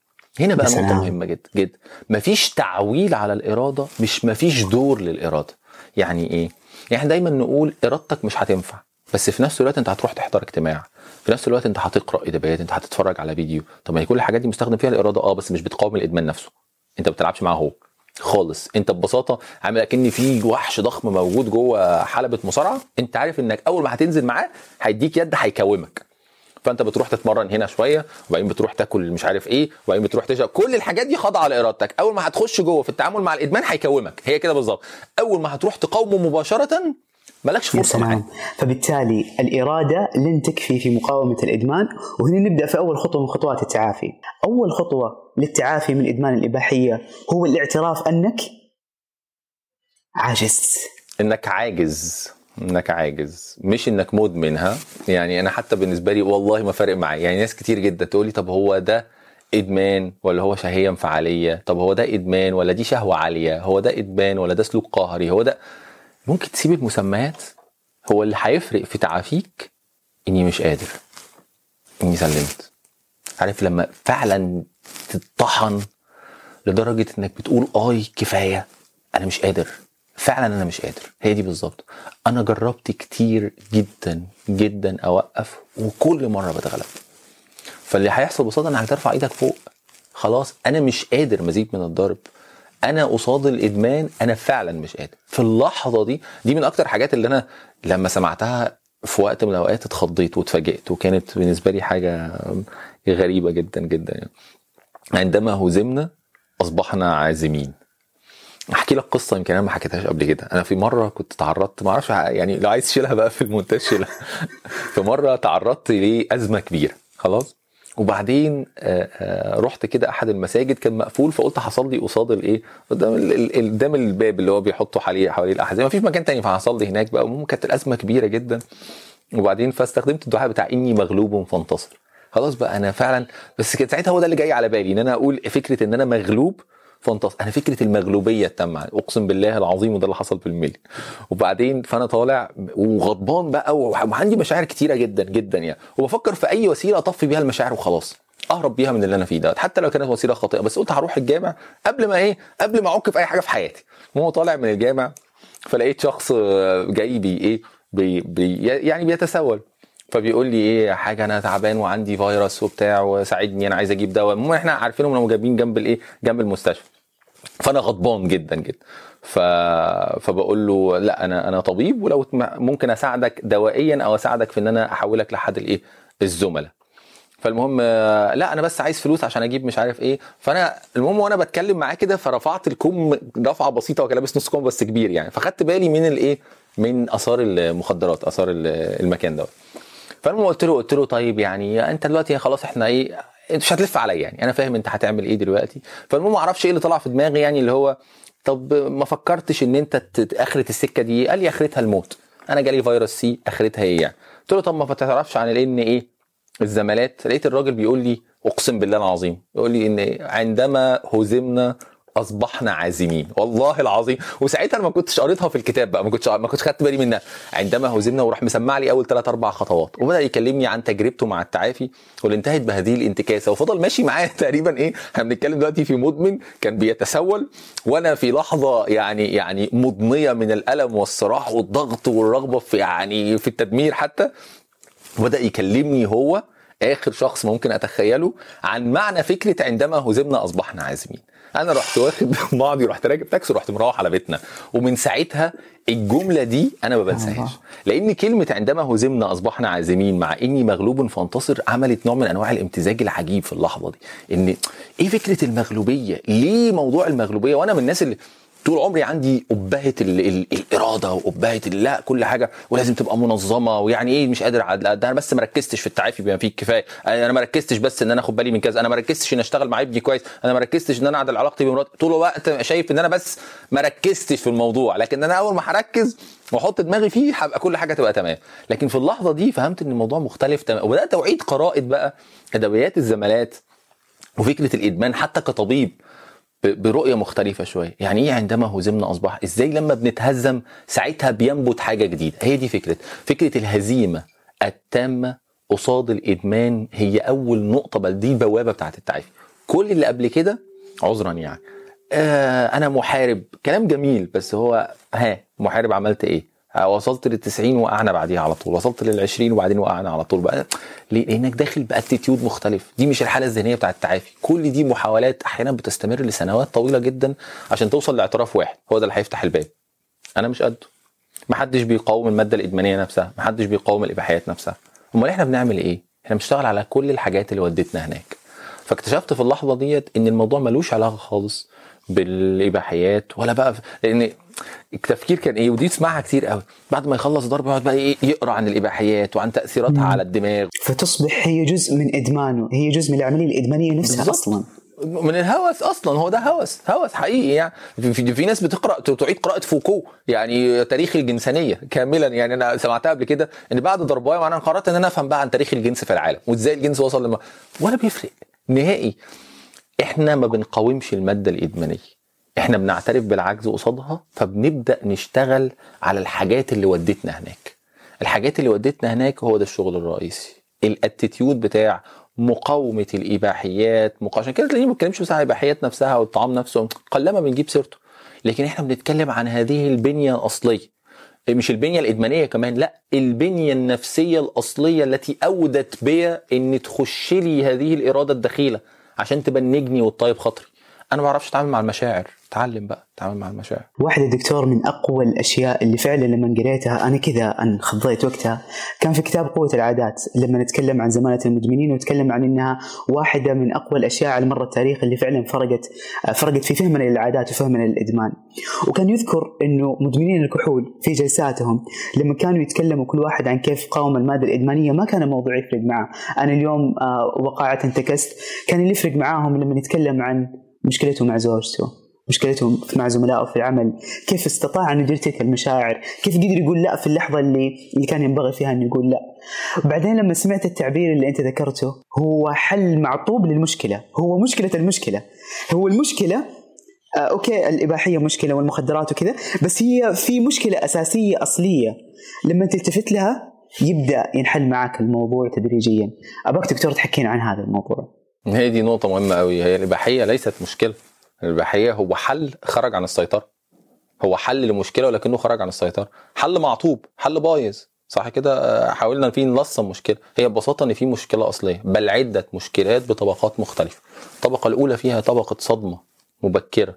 S1: هنا بقى
S2: نقطة.
S1: مهمة جدا جدا مفيش تعويل على الإرادة مش مفيش دور للإرادة. يعني إيه؟ يعني إحنا دايما نقول إرادتك مش هتنفع بس في نفس الوقت أنت هتروح تحضر اجتماع. في نفس الوقت أنت هتقرأ إدبيات أنت هتتفرج على فيديو. طب ما هي كل الحاجات دي مستخدم فيها الإرادة آه بس مش بتقاوم الإدمان نفسه. أنت ما بتلعبش معاه هو. خالص. أنت ببساطة عامل أكن في وحش ضخم موجود جوه حلبة مصارعة. أنت عارف إنك أول ما هتنزل معاه هيديك يد هيكومك. فانت بتروح تتمرن هنا شوية وبعدين بتروح تاكل مش عارف إيه وبعدين بتروح تشرب. كل الحاجات دي خاضعة لارادتك أول ما هتخش جوه في التعامل مع الإدمان هيكومك. هي كده بالظبط. أول ما هتروح تقاومه مباشرة مالكش فرصة معاه
S2: فبالتالي الإرادة لن تكفي في مقاومة الإدمان. وهنا نبدأ في أول خطوة من خطوات التعافي. أول خطوة للتعافي من إدمان الإباحية هو الاعتراف أنك عاجز.
S1: إنك عاجز. إنك عاجز. مش إنك مدمنها يعني أنا حتى بالنسبة لي والله ما فارق معايا. يعني ناس كتير جدا تقول لي طب هو ده إدمان ولا هو شهية انفعالية؟ طب هو ده إدمان ولا دي شهوة عالية؟ هو ده إدمان ولا ده سلوك قهري؟ هو ده ممكن تسيب المسميات. هو اللي هيفرق في تعافيك إني مش قادر. إني سلمت. عارف لما فعلا تطحن لدرجة إنك بتقول آي كفاية أنا مش قادر. فعلا أنا مش قادر. هي دي بالظبط. أنا جربت كتير جدا جدا أوقف وكل مرة بتغلب. فاللي هيحصل ببساطه انك هترفع إيدك فوق. خلاص أنا مش قادر مزيد من الضرب. أنا قصاد الإدمان أنا فعلا مش قادر. في اللحظة دي دي من أكتر الحاجات اللي أنا لما سمعتها في وقت من الأوقات اتخضيت واتفاجئت. وكانت بالنسبة لي حاجة غريبة جدا جدا يعني. عندما هزمنا أصبحنا عازمين. أحكي لك قصة يمكن أنا ما حكيتهاش قبل كده. أنا في مرة كنت تعرضت ما أعرفش يعني لو عايز تشيلها بقى في المونتاج شيلها. في مرة تعرضت لازمه كبيرة خلاص؟ وبعدين رحت كده أحد المساجد كان مقفول فقلت هصلي قصاد الإيه؟ قدام قدام الباب اللي هو بيحطوا حواليه حواليه الأحزاب. مفيش مكان تاني فهصلي هناك بقى. المهم كانت الأزمة كبيرة جدا. وبعدين فاستخدمت الدعاء بتاع إني مغلوب فانتصر. خلاص بقى أنا فعلا بس كان ساعتها هو ده اللي جاي على بالي إن أنا أقول فكرة إن أنا مغلوب فانتصر أنا فكرة المغلوبية التامة أقسم بالله العظيم وده اللي حصل بالملي وبعدين فأنا طالع وغضبان بقى وعندي مشاعر كتيرة جدا جدا يعني. وبفكر في أي وسيلة أطفي بيها المشاعر وخلاص. أهرب بيها من اللي أنا فيه ده. حتى لو كانت وسيلة خاطئة. بس قلت هروح الجامع قبل ما إيه؟ قبل ما أعك في أي حاجة في حياتي. وهو طالع من الجامع فلقيت شخص جاي بيـ إيه؟ بيـ بيـ يعني بيتسول. فبيقول لي إيه حاجة أنا تعبان وعندي فيروس وبتاع وساعدني أنا عايز أجيب دواء. المهم إحنا عارفينهم إنهم جايبين جنب الإيه؟ جنب المستشفى. فأنا غضبان جدا جدا. ف... فبقول له لأ أنا أنا طبيب ولو ممكن أساعدك دوائيا أو أساعدك في إن أنا أحولك لحد الإيه؟ الزملاء. فالمهم لأ أنا بس عايز فلوس عشان أجيب مش عارف إيه. فأنا المهم وأنا بتكلم معاه كده فرفعت الكم رفعة بسيطة وكان لابس نص كم بس كبير يعني. فخدت بالي من الإيه؟ من آثار المخدرات آثار ال- المكان دوت. فالمهم قلت له قلت له طيب يعني انت دلوقتي خلاص إحنا إيه انت مش هتلف عليا يعني أنا فاهم انت هتعمل إيه دلوقتي. فالمهم ما أعرفش إيه اللي طلع في دماغي يعني اللي هو طب ما فكرتش ان انت اخره السكة دي؟ قال لي اخرتها الموت. أنا جالي فيروس سي اخرتها إيه يعني قلت له طب ما تعرفش عن الان إيه الزمالات؟ لقيت الراجل بيقول لي اقسم بالله العظيم يقول لي ان عندما هزمنا أصبحنا عازمين والله العظيم. وساعتها أنا ما كنتش قريتها في الكتاب بقى ما كنتش ما كنتش خدت بالي منها. عندما هزمنا وراح مسمع لي أول ثلاث أربع خطوات. وبدأ يكلمني عن تجربته مع التعافي واللي انتهت بهذه الانتكاسة. وفضل ماشي معايا تقريبا إيه إحنا بنتكلم دلوقتي في مدمن كان بيتسول. وأنا في لحظة يعني يعني مضنية من الألم والصراع والضغط والرغبة في يعني في التدمير حتى. وبدأ يكلمني هو آخر شخص ممكن أتخيله عن معنى فكرة عندما هزمنا أصبحنا عازمين. أنا رحت واخد بعضي رحت راكب تاكسي ورحت مروح على بيتنا. ومن ساعتها الجملة دي أنا ما بنساهاش. لأن كلمة عندما هزمنا أصبحنا عازمين مع إني مغلوب فانتصر عملت نوع من أنواع الامتزاج العجيب في اللحظة دي. إن إيه فكرة المغلوبية؟ ليه موضوع المغلوبية؟ وأنا من الناس اللي طول عمري عندي ابهه ال ال الإرادة وابهه ال- لا كل حاجة ولازم تبقى منظمة ويعني إيه مش قادر ده أنا بس ما ركزتش في التعافي بما فيه الكفايه أنا ما ركزتش بس إن أنا آخد بالي من كذا أنا ما ركزتش إن أشتغل مع ابني كويس أنا ما ركزتش إن أنا أعدل علاقتي بمراتي. طول الوقت شايف إن أنا بس ما ركزتش في الموضوع لكن أنا أول ما هركز وأحط دماغي فيه هبقى كل حاجة تبقى تمام. لكن في اللحظة دي فهمت إن الموضوع مختلف تمام. وبدأت أعيد قراءة بقى أدبيات الزمالات وفكرة الإدمان حتى كطبيب. برؤية مختلفة شوية. يعني إيه عندما هزمنا أصبح؟ إزاي لما بنتهزم ساعتها بينبت حاجة جديدة؟ هي دي فكرة. فكرة الهزيمة التامة قصاد الإدمان هي أول نقطة بل دي البوابة بتاعت التعافي. كل اللي قبل كده عذرا يعني. آه أنا محارب. كلام جميل بس هو ها محارب عملت إيه؟ وصلت لل 90 وقعنا بعديها على طول. وصلت لل 20 وبعدين وقعنا على طول. بقى ليه؟ لأنك داخل بأتيتيود مختلف. دي مش الحالة الذهنية بتاعه التعافي. كل دي محاولات أحيانا بتستمر لسنوات طويلة جدا عشان توصل لاعتراف واحد. هو ده اللي هيفتح الباب. أنا مش قده. محدش بيقاوم المادة الإدمانية نفسها. محدش بيقاوم الإباحيات نفسها. أمال إحنا بنعمل إيه؟ إحنا بنشتغل على كل الحاجات اللي ودتنا هناك. فاكتشفت في اللحظة ديت إن الموضوع ملوش علاقة خالص بالإباحيات ولا بقى لأن التفكير كان إيه؟ ودي تسمعها كتير قوي. بعد ما يخلص ضرب يقعد بقى إيه؟ يقرأ عن الإباحيات وعن تأثيراتها على الدماغ.
S2: فتصبح هي جزء من إدمانه. هي جزء من العملية الإدمانية نفسها
S1: بالظبط.
S2: أصلا.
S1: من الهوس أصلا. هو ده هوس. هوس حقيقي يعني. في, في, في ناس بتقرأ تعيد قراءة فوكو يعني تاريخ الجنسانية كاملا. يعني أنا سمعتها قبل كده إن بعد ضربايه معناها قررت إن أنا أفهم بقى عن تاريخ الجنس في العالم وإزاي الجنس وصل لما ولا بيفرق. نهائي. إحنا ما بنقاومش المادة الإدمانية. إحنا بنعترف بالعجز قصادها فبنبدأ نشتغل على الحاجات اللي ودتنا هناك. الحاجات اللي ودتنا هناك هو ده الشغل الرئيسي. الأتيتيود بتاع مقاومة الإباحيات. عشان كده تلاقيني ما بتكلمش بس عن الإباحيات نفسها أو الطعام نفسه. قلما بنجيب سيرته. لكن إحنا بنتكلم عن هذه البنية الأصلية. مش البنية الإدمانية كمان لا البنية النفسية الأصلية التي أودت بيا إن تخش لي هذه الإرادة الدخيلة. عشان تبنجني وتطيب خاطري. أنا ما بعرفش أتعامل مع المشاعر. اتعلم بقى اتعامل مع المشاعر.
S2: واحدة دكتور من أقوى الأشياء اللي فعلا لما قريتها أنا كذا انخضيت وقتها. كان في كتاب قوة العادات لما نتكلم عن زمالة المدمنين ونتكلم عن أنها واحدة من أقوى الأشياء على مر التاريخ اللي فعلا فرقت فرقت في فهمنا للعادات وفهمنا للإدمان. وكان يذكر أنه مدمنين الكحول في جلساتهم لما كانوا يتكلموا كل واحد عن كيف قاوم المادة الإدمانية ما كان الموضوع يفرق معه. أنا اليوم آه، وقعت انتكست كان اللي يفرق معاهم لما نتكلم عن مشكلته مع زوجته مشكلته مع زملائه في العمل كيف استطاع أن يدير تلك المشاعر؟ كيف قدر يقول لا في اللحظة اللي, اللي كان ينبغي فيها أن يقول لا؟ بعدين لما سمعت التعبير اللي أنت ذكرته هو حل معطوب للمشكلة هو مشكلة المشكلة هو المشكلة آه أوكي الإباحية مشكلة والمخدرات وكذا بس هي في مشكلة أساسية أصلية. لما تلتفت لها يبدأ ينحل معك الموضوع تدريجيا. أبغاك دكتور تحكينا عن هذا الموضوع.
S1: هي دي نقطة مهمة قوي هي الإباحية ليست مشكلة. الإباحية هو حل خرج عن السيطرة. هو حل لمشكلة ولكنه خرج عن السيطرة. حل معطوب حل بايظ. صح كده؟ آه، حاولنا فيه نلصم مشكلة هي ببساطة إن في مشكلة أصلية بل عدة مشكلات بطبقات مختلفة. الطبقة الأولى فيها طبقة صدمة مبكرة.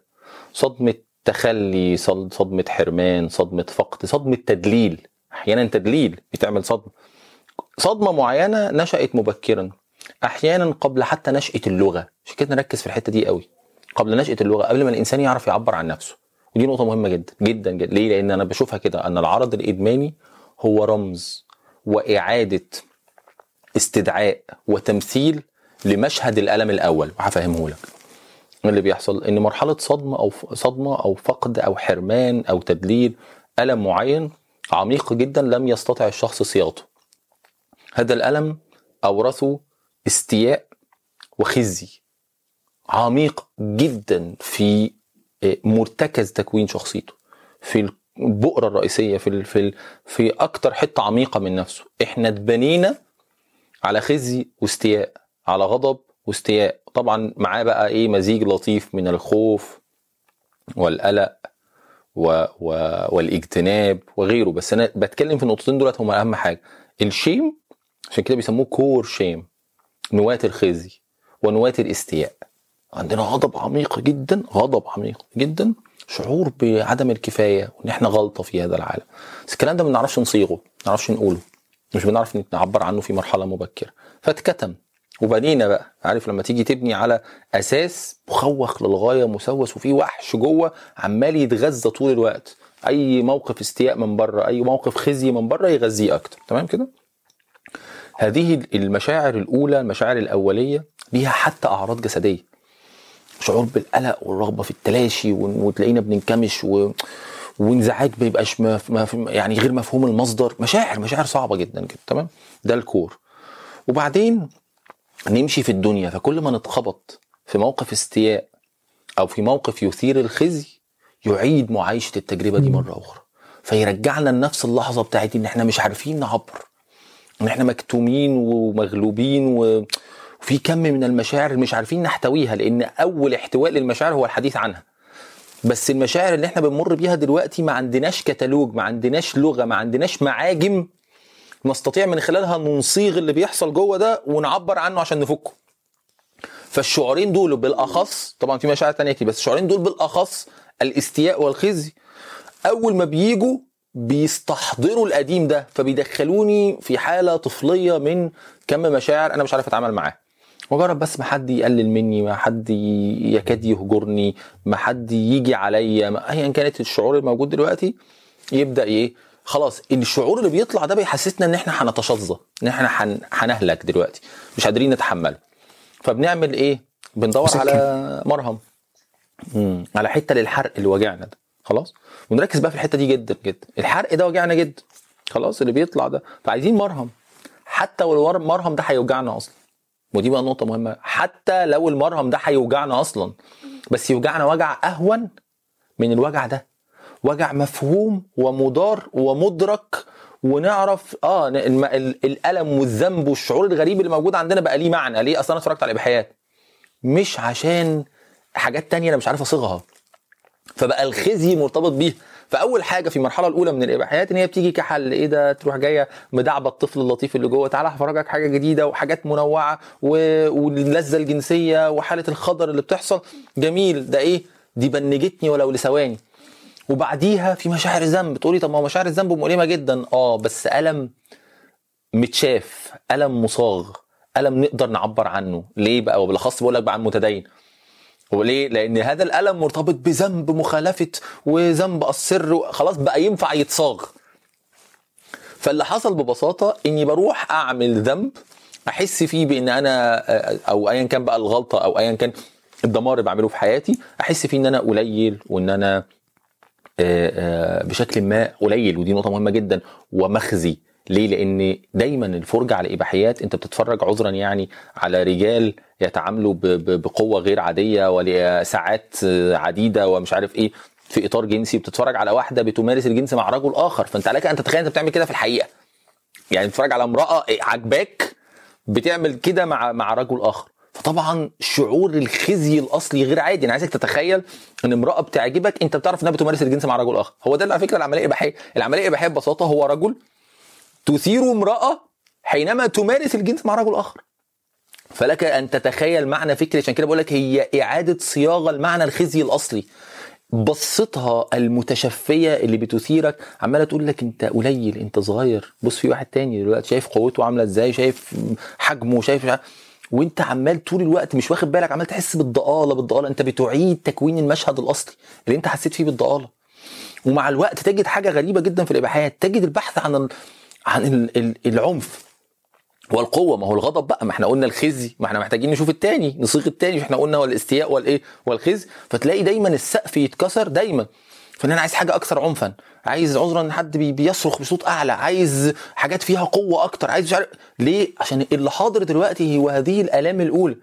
S1: صدمة تخلي صد- صدمة حرمان صدمة فقد صدمة تدليل. أحيانا تدليل بتعمل صدمة. صدمة معينة نشأت مبكرا. أحيانا قبل حتى نشأة اللغة عشان كده نركز في الحتة دي قوي. قبل نشأة اللغة قبل ما الإنسان يعرف يعبر عن نفسه. ودي نقطة مهمة جدا جدا جدا. ليه؟ لأن أنا بشوفها كده أن العرض الإدماني هو رمز وإعادة استدعاء وتمثيل لمشهد الألم الأول. وهفهمه لك. اللي بيحصل؟ إن مرحلة صدمة أو صدمة أو فقد أو حرمان أو تدليل ألم معين عميق جدا لم يستطع الشخص صياغته. هذا الألم أورثه استياء وخزي عميق جدا في مرتكز تكوين شخصيته. في البؤرة الرئيسية في في في أكتر حتة عميقة من نفسه. إحنا اتبنينا على خزي واستياء على غضب واستياء. طبعا معاه بقى إيه مزيج لطيف من الخوف والقلق و... و... والاجتناب وغيره. بس أنا بتكلم في النقطتين دولت هما أهم حاجة. الشيم عشان كده بيسموه كور شيم. نواة الخزي ونواة الاستياء. عندنا غضب عميق جدا غضب عميق جدا شعور بعدم الكفاية وإن إحنا غلطة في هذا العالم. بس الكلام ده ما بنعرفش نصيغه ما بنعرفش نقوله مش بنعرف نعبر عنه في مرحلة مبكرة. فاتكتم. وبنينا بقى عارف لما تيجي تبني على أساس مخوخ للغاية مسوس وفيه وحش جوه عمال يتغذى طول الوقت. أي موقف استياء من بره أي موقف خزي من بره يغذيه أكتر. تمام كده؟ هذه المشاعر الأولى المشاعر الأولية ليها حتى أعراض جسدية. شعور بالقلق والرغبة في التلاشي وتلاقينا بننكمش و... وانزعاج ما يبقاش. يعني غير مفهوم المصدر. مشاعر مشاعر صعبة جدا جدا تمام؟ ده الكور. وبعدين نمشي في الدنيا فكل ما نتخبط في موقف استياء أو في موقف يثير الخزي يعيد معايشة التجربة دي مرة أخرى. فيرجعنا لنفس اللحظة بتاعت إن إحنا مش عارفين نعبر. إن إحنا مكتومين ومغلوبين و... وفي كم من المشاعر مش عارفين نحتويها لأن أول احتواء للمشاعر هو الحديث عنها. بس المشاعر اللي إحنا بنمر بيها دلوقتي ما عندناش كتالوج ما عندناش لغة ما عندناش معاجم نستطيع من خلالها نصيغ اللي بيحصل جوه ده ونعبر عنه عشان نفكه. فالشعورين دول بالأخص طبعا في مشاعر تانية كتير بس الشعورين دول بالأخص الإستياء والخزي أول ما بيجوا بيستحضروا القديم ده فبيدخلوني في حالة طفلية من كم مشاعر أنا مش عارف أتعامل معاه. مجرد بس ما حد يقلل مني ما حد يكاد يهجرني ما حد يجي عليا ايا كانت الشعور الموجود دلوقتي يبدأ إيه؟ خلاص الشعور اللي بيطلع ده بيحسسنا إن إحنا هنتشظى إن إحنا هن- هنهلك دلوقتي مش قادرين نتحمله. فبنعمل إيه؟ بندور. على مرهم. مم. على حتة للحرق اللي وجعنا ده. خلاص. ونركز بقى في الحتة دي جدا جدا. الحرق ده وجعنا جدا. خلاص اللي بيطلع ده. فعايزين مرهم. حتى لو المرهم ده هيوجعنا أصلا. ودي بقى نقطة مهمة. حتى لو المرهم ده هيوجعنا أصلا. بس يوجعنا وجع أهون من الوجع ده. وجع مفهوم ومدار ومدرك. ونعرف آه الألم والذنب والشعور الغريب اللي موجود عندنا بقى ليه معنى. ليه؟ أصلا أنا اتفرجت على اباحيات مش عشان حاجات تانية أنا مش عارف أصيغها. فبقى الخزي مرتبط بيها. فأول حاجة في المرحلة الأولى من الإباحيات إن هي بتيجي كحل. إيه ده؟ تروح جاية مدعبة الطفل اللطيف اللي جوه. تعالى هفرجك حاجة جديدة وحاجات منوعة. واللذه الجنسية وحالة الخضر اللي بتحصل. جميل. ده إيه؟ دي بنجتني ولو لثواني. وبعديها في مشاعر ذنب. تقولي طب ما هو مشاعر الذنب مؤلمة جدا. آه بس ألم متشاف. ألم مصاغ. ألم نقدر نعبر عنه. ليه بقى؟ وبالأخص بقول لك بقى عن متدين. وليه؟ لأن هذا الألم مرتبط بذنب مخالفة وذنب السر خلاص بقى ينفع يتصاغ. فاللي حصل ببساطة إني بروح أعمل ذنب أحس فيه بإن أنا أو أيا كان بقى الغلطة أو أيا كان الدمار اللي بعمله في حياتي أحس فيه إن أنا قليل وإن أنا آه، آه، بشكل ما قليل ودي نقطة مهمة جدا ومخزي ليه؟ لأن دايما الفرجة على إباحيات أنت بتتفرج عذرا يعني على رجال يتعاملوا بقوة غير عادية ولساعات عديدة ومش عارف إيه. في إطار جنسي بتتفرج على واحدة بتمارس الجنس مع رجل آخر. فأنت عليك أن تتخيل أنت بتعمل كده في الحقيقة. يعني بتتفرج على امرأة عجباك بتعمل كده مع مع رجل آخر. فطبعا شعور الخزي الأصلي غير عادي. أنا عايزك تتخيل إن امرأة بتعجبك أنت بتعرف إنها بتمارس الجنس مع رجل آخر. هو ده على فكرة العملية الإباحية. العملية الإباحية ببساطة هو رجل تثير امرأة حينما تمارس الجنس مع رجل آخر. فلك أن تتخيل معنى فكري عشان كده بقول لك هي إعادة صياغة المعنى الخزي الأصلي. بصتها المتشفية اللي بتثيرك عمالة تقول لك أنت قليل أنت صغير. بص في واحد تاني دلوقتي شايف قوته عاملة إزاي شايف حجمه شايف وأنت عمال طول الوقت مش واخد بالك عمال تحس بالضآلة بالضآلة. أنت بتعيد تكوين المشهد الأصلي اللي أنت حسيت فيه بالضآلة. ومع الوقت تجد حاجة غريبة جدا في الإباحيات. تجد البحث عن. عن ال... ال... العنف والقوة. ما هو الغضب بقى ما إحنا قلنا الخزي ما إحنا محتاجين نشوف التاني نصيغ التاني إحنا قلنا هو الاستياء والايه والخزي. فتلاقي دايما السقف يتكسر دايما. فإن أنا عايز حاجة أكثر عنفا عايز عذرا إن حد بي- بيصرخ بصوت أعلى عايز حاجات فيها قوة أكتر عايز مش عارف ليه؟ عشان اللي حاضر دلوقتي هو هذه الآلام الأولى.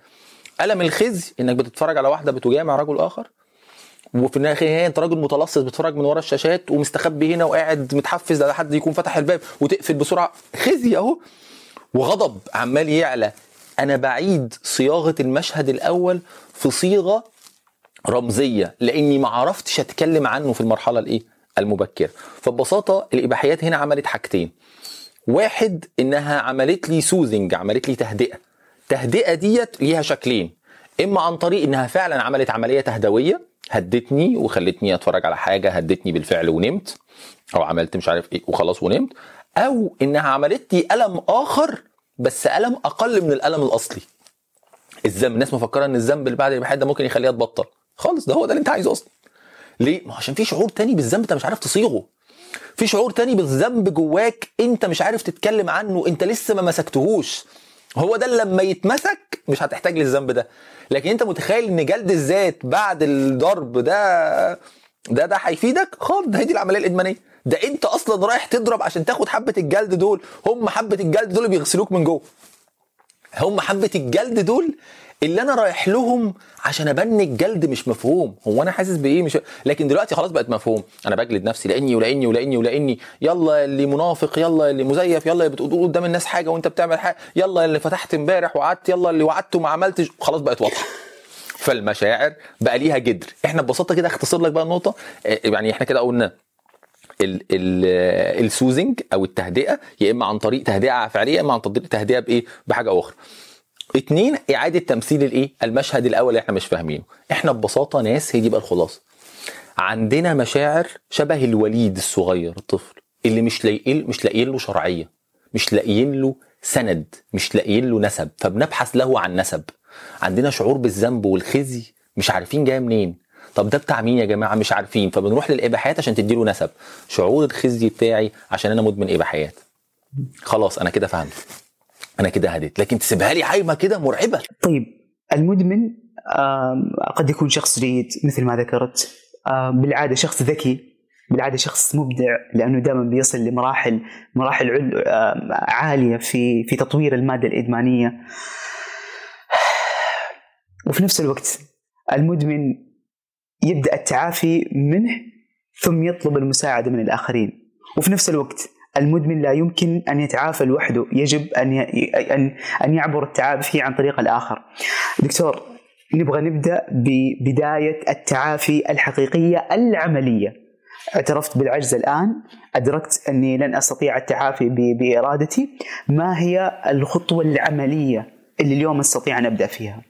S1: ألم الخزي؟ إنك بتتفرج على واحدة بتجامع رجل آخر وفي النهايه أنت راجل متلصص بتتفرج من ورا الشاشات ومستخبي هنا وقاعد متحفز على حد يكون فتح الباب وتقفل بسرعة خزي أهو. وغضب عمال يعلى. أنا بعيد صياغة المشهد الأول في صيغة رمزية لأني ما عرفتش أتكلم عنه في المرحلة الإيه؟ المبكرة. فببساطة الإباحيات هنا عملت حاجتين. واحد إنها عملت لي سوزنج عملت لي تهدئة. تهدئة ديت ليها شكلين. إما عن طريق إنها فعلا عملت عملية تهدوية هدتني وخلتني اتفرج على حاجة هدتني بالفعل ونمت. أو عملت مش عارف إيه وخلاص ونمت. أو إنها عملت لي ألم آخر بس ألم أقل من الألم الأصلي. الذنب الناس مفكرة إن الذنب اللي بعد ده ممكن يخليها تبطل. خالص ده هو ده اللي أنت عايزه أصلا. ليه؟ ما عشان في شعور تاني بالذنب أنت مش عارف تصيغه. في شعور تاني بالذنب جواك أنت مش عارف تتكلم عنه أنت لسه ما مسكتهوش. هو ده اللي لما يتمسك مش هتحتاج للذنب ده. لكن انت متخيل ان جلد الذات بعد الضرب ده ده ده هيفيدك؟ خالص هي دي العملية الإدمانية. ده انت أصلا رايح تضرب عشان تاخد حبة الجلد دول هم حبة الجلد دول بيغسلوك من جوه. هم حبة الجلد دول اللي أنا رايح لهم عشان أبني الجلد مش مفهوم. هو أنا حاسس بإيه؟ مش لكن دلوقتي خلاص بقت مفهوم. أنا بجلد نفسي لأني ولأني ولأني ولأني. يلا اللي منافق يلا اللي مزيف يلا اللي بتقول قدام الناس حاجة وأنت بتعمل حاجة. يلا اللي فتحت امبارح وقعدت يلا اللي وعدت وما عملتش. خلاص بقت واضحة. فالمشاعر بقى ليها جدر. إحنا ببساطة كده أختصر لك بقى النقطه آه، يعني إحنا كده قلنا ال- السوزنج أو التهدئة يا إما عن طريق تهدئة فعلية يا إما عن طريق تهدئة بإيه؟ بحاجة أخرى. اتنين إعادة تمثيل الإيه؟ المشهد الأول اللي إحنا مش فاهمينه. إحنا ببساطة ناس هي دي بقى الخلاصة. عندنا مشاعر شبه الوليد الصغير الطفل اللي مش لاقيين مش لاقيين له شرعية مش لاقيين له سند مش لاقيين له نسب. فبنبحث له عن نسب. عندنا شعور بالذنب والخزي مش عارفين جاية منين. طب ده بتاع مين يا جماعة؟ مش عارفين. فبنروح للاباحيات عشان تديله نسب. شعور الخزي بتاعي عشان أنا مدمن إباحيات. خلاص أنا كده فهمت. أنا كده هديت. لكن تسيبها لي عايمة كده مرعبة.
S2: طيب المدمن قد يكون شخص جيد مثل ما ذكرت. بالعادة شخص ذكي بالعادة شخص مبدع لأنه دائما بيصل لمراحل مراحل عالية في في تطوير المادة الإدمانية. وفي نفس الوقت المدمن يبدأ التعافي منه ثم يطلب المساعدة من الآخرين. وفي نفس الوقت المدمن لا يمكن أن يتعافى لوحده. يجب أن أن أن يعبر التعافي عن طريق الآخر. دكتور نبغى نبدأ ببداية التعافي الحقيقية العملية. اعترفت بالعجز الآن. أدركت أني لن أستطيع التعافي بإرادتي. ما هي الخطوة العملية اللي اليوم استطيع أن ابدا فيها؟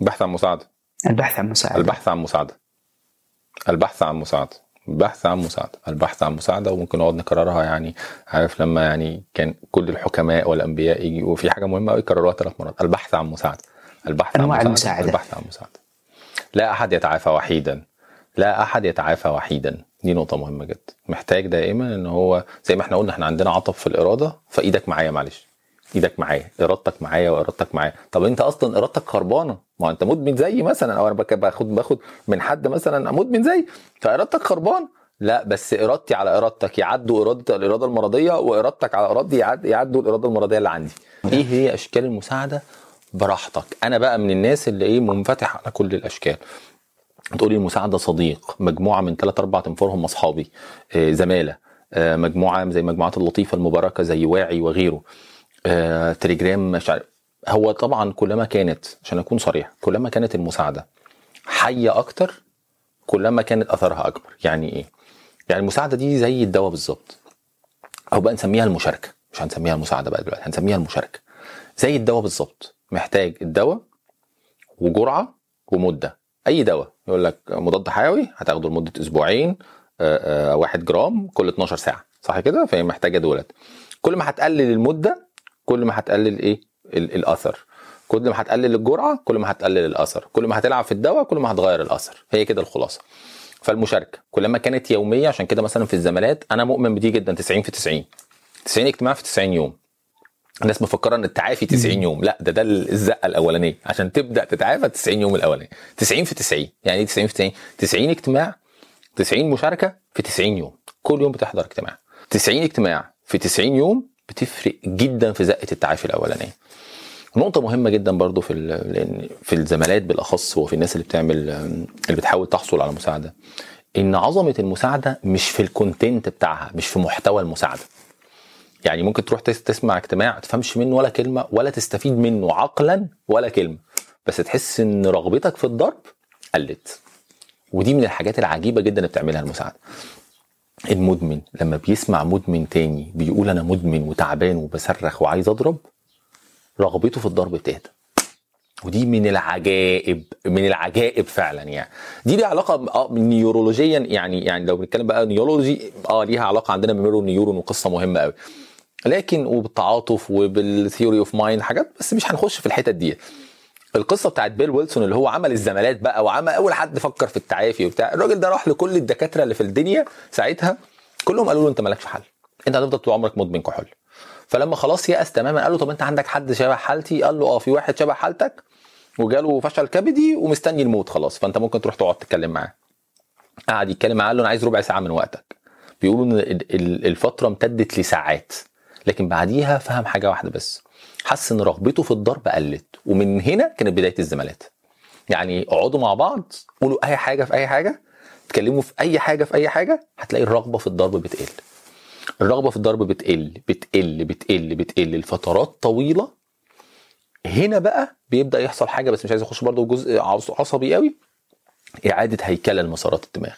S1: البحث عن مساعدة.
S2: البحث عن مساعدة.
S1: البحث عن مساعدة. البحث عن مساعدة. البحث عن مساعدة البحث عن مساعدة وممكن نقعد نكررها يعني عارف لما يعني كان كل الحكماء والأنبياء يجي وفي حاجة مهمة قوي يكرروها ثلاث مرات البحث عن مساعدة البحث عن مساعدة
S2: المساعدة.
S1: البحث عن مساعدة. لا أحد يتعافى وحيدا لا أحد يتعافى وحيدا. دي نقطة مهمة جدا. محتاج دائما إن هو زي ما إحنا قلنا إحنا عندنا عطب في الإرادة فإيدك معايا معلش. إيدك معايا إرادتك معايا وإرادتك معايا. طب أنت أصلا إرادتك خربانة؟ ما أنت مدمن زيي مثلا أو أنا باخد باخد من حد مثلا مدمن زي. فإرادتك خربان لا بس إرادتي على إرادتك يعدوا إرادة الإرادة المرضية وإرادتك على إرادتي يعد يعدوا الإرادة المرضية اللي عندي. إيه هي أشكال المساعدة؟ براحتك. أنا بقى من الناس اللي إيه منفتح على كل الأشكال. تقولي المساعدة صديق مجموعة من ثلاث أربع تنفار هم أصحابي آه، زمالة آه، مجموعة زي مجموعات اللطيفة المباركة زي واعي وغيره. آه، تليجرام مش عارف. هو طبعا كلما كانت عشان أكون صريح كلما كانت المساعدة حية أكتر كلما كانت أثرها أكبر. يعني إيه؟ يعني المساعدة دي زي الدواء بالظبط. أو بقى نسميها المشاركة. مش هنسميها المساعدة بقى دلوقتي هنسميها المشاركة. زي الدواء بالظبط. محتاج الدواء وجرعة ومدة. أي دواء. يقول لك مضاد حيوي هتاخده لمدة أسبوعين آه، آه، واحد جرام كل 12 ساعة. صح كده؟ فهي محتاجة دولت. كل ما هتقلل المدة كل ما هتقلل إيه؟ ال- الأثر. كل ما هتقلل الجرعة كل ما هتقلل الأثر. كل ما هتلعب في الدواء كل ما هتغير الأثر. هي كده الخلاصة. فالمشاركة. كلما كانت يومية عشان كده مثلا في الزمالات أنا مؤمن بدي جدا 90 في 90 90 اجتماع في 90 يوم. الناس مفكرة إن التعافي 90 يوم. لا ده ده الزقة الأولانية. عشان تبدأ تتعافى 90 يوم الاولاني 90 في 90 يعني إيه 90 في 90 90 اجتماع 90 مشاركة في 90 يوم. كل يوم بتحضر اجتماع. 90 اجتماع في 90 يوم بتفرق جدا في زقة التعافي الأولانية. نقطة مهمة جدا برضو في لأن في الزمالات بالأخص وفي الناس اللي بتعمل اللي بتحاول تحصل على مساعدة إن عظمة المساعدة مش في الكونتنت بتاعها مش في محتوى المساعدة. يعني ممكن تروح تس- تسمع اجتماع ما تفهمش منه ولا كلمة ولا تستفيد منه عقلا ولا كلمة بس تحس إن رغبتك في الضرب قلت. ودي من الحاجات العجيبة جدا اللي بتعملها المساعدة. المدمن لما بيسمع مدمن تاني بيقول أنا مدمن وتعبان وبصرخ وعايز أضرب رغبته في الضرب بتهدى. ودي من العجائب من العجائب فعلا يعني. دي ليها علاقة آه neurologically يعني يعني لو بنتكلم بقى neurology آه ليها علاقة عندنا ب mirror neuron وقصة مهمة قوي لكن وبالتعاطف وبال theory of mind حاجات بس مش هنخش في الحتت دي القصة بتاعت بيل ويلسون اللي هو عمل الزمالات بقى وعمل أول حد فكر في التعافي وبتاع الراجل ده راح لكل الدكاترة اللي في الدنيا ساعتها كلهم قالوا له أنت مالكش حل أنت هتفضل طول عمرك مدمن كحول. فلما خلاص يأس تماما قال له طب أنت عندك حد شبه حالتي؟ قال له آه في واحد شبه حالتك وجاله فشل كبدي ومستني الموت خلاص فأنت ممكن تروح تقعد تتكلم معاه. قعد يتكلم معاه قال له أنا عايز ربع ساعة من وقتك. بيقولوا إن ال- ال- الفترة امتدت لساعات لكن بعديها فهم حاجة واحدة بس حس إن رغبته في الضرب قلت ومن هنا كانت بداية الزمالات. يعني اقعدوا مع بعض قولوا أي حاجة في أي حاجة اتكلموا في أي حاجة في أي حاجة هتلاقي الرغبة في الضرب بتقل. الرغبة في الضرب بتقل بتقل بتقل بتقل لفترات طويلة. هنا بقى بيبدأ يحصل حاجة بس مش عايز أخش برضه جزء عص- عصبي قوي. إعادة هيكلة لمسارات الدماغ.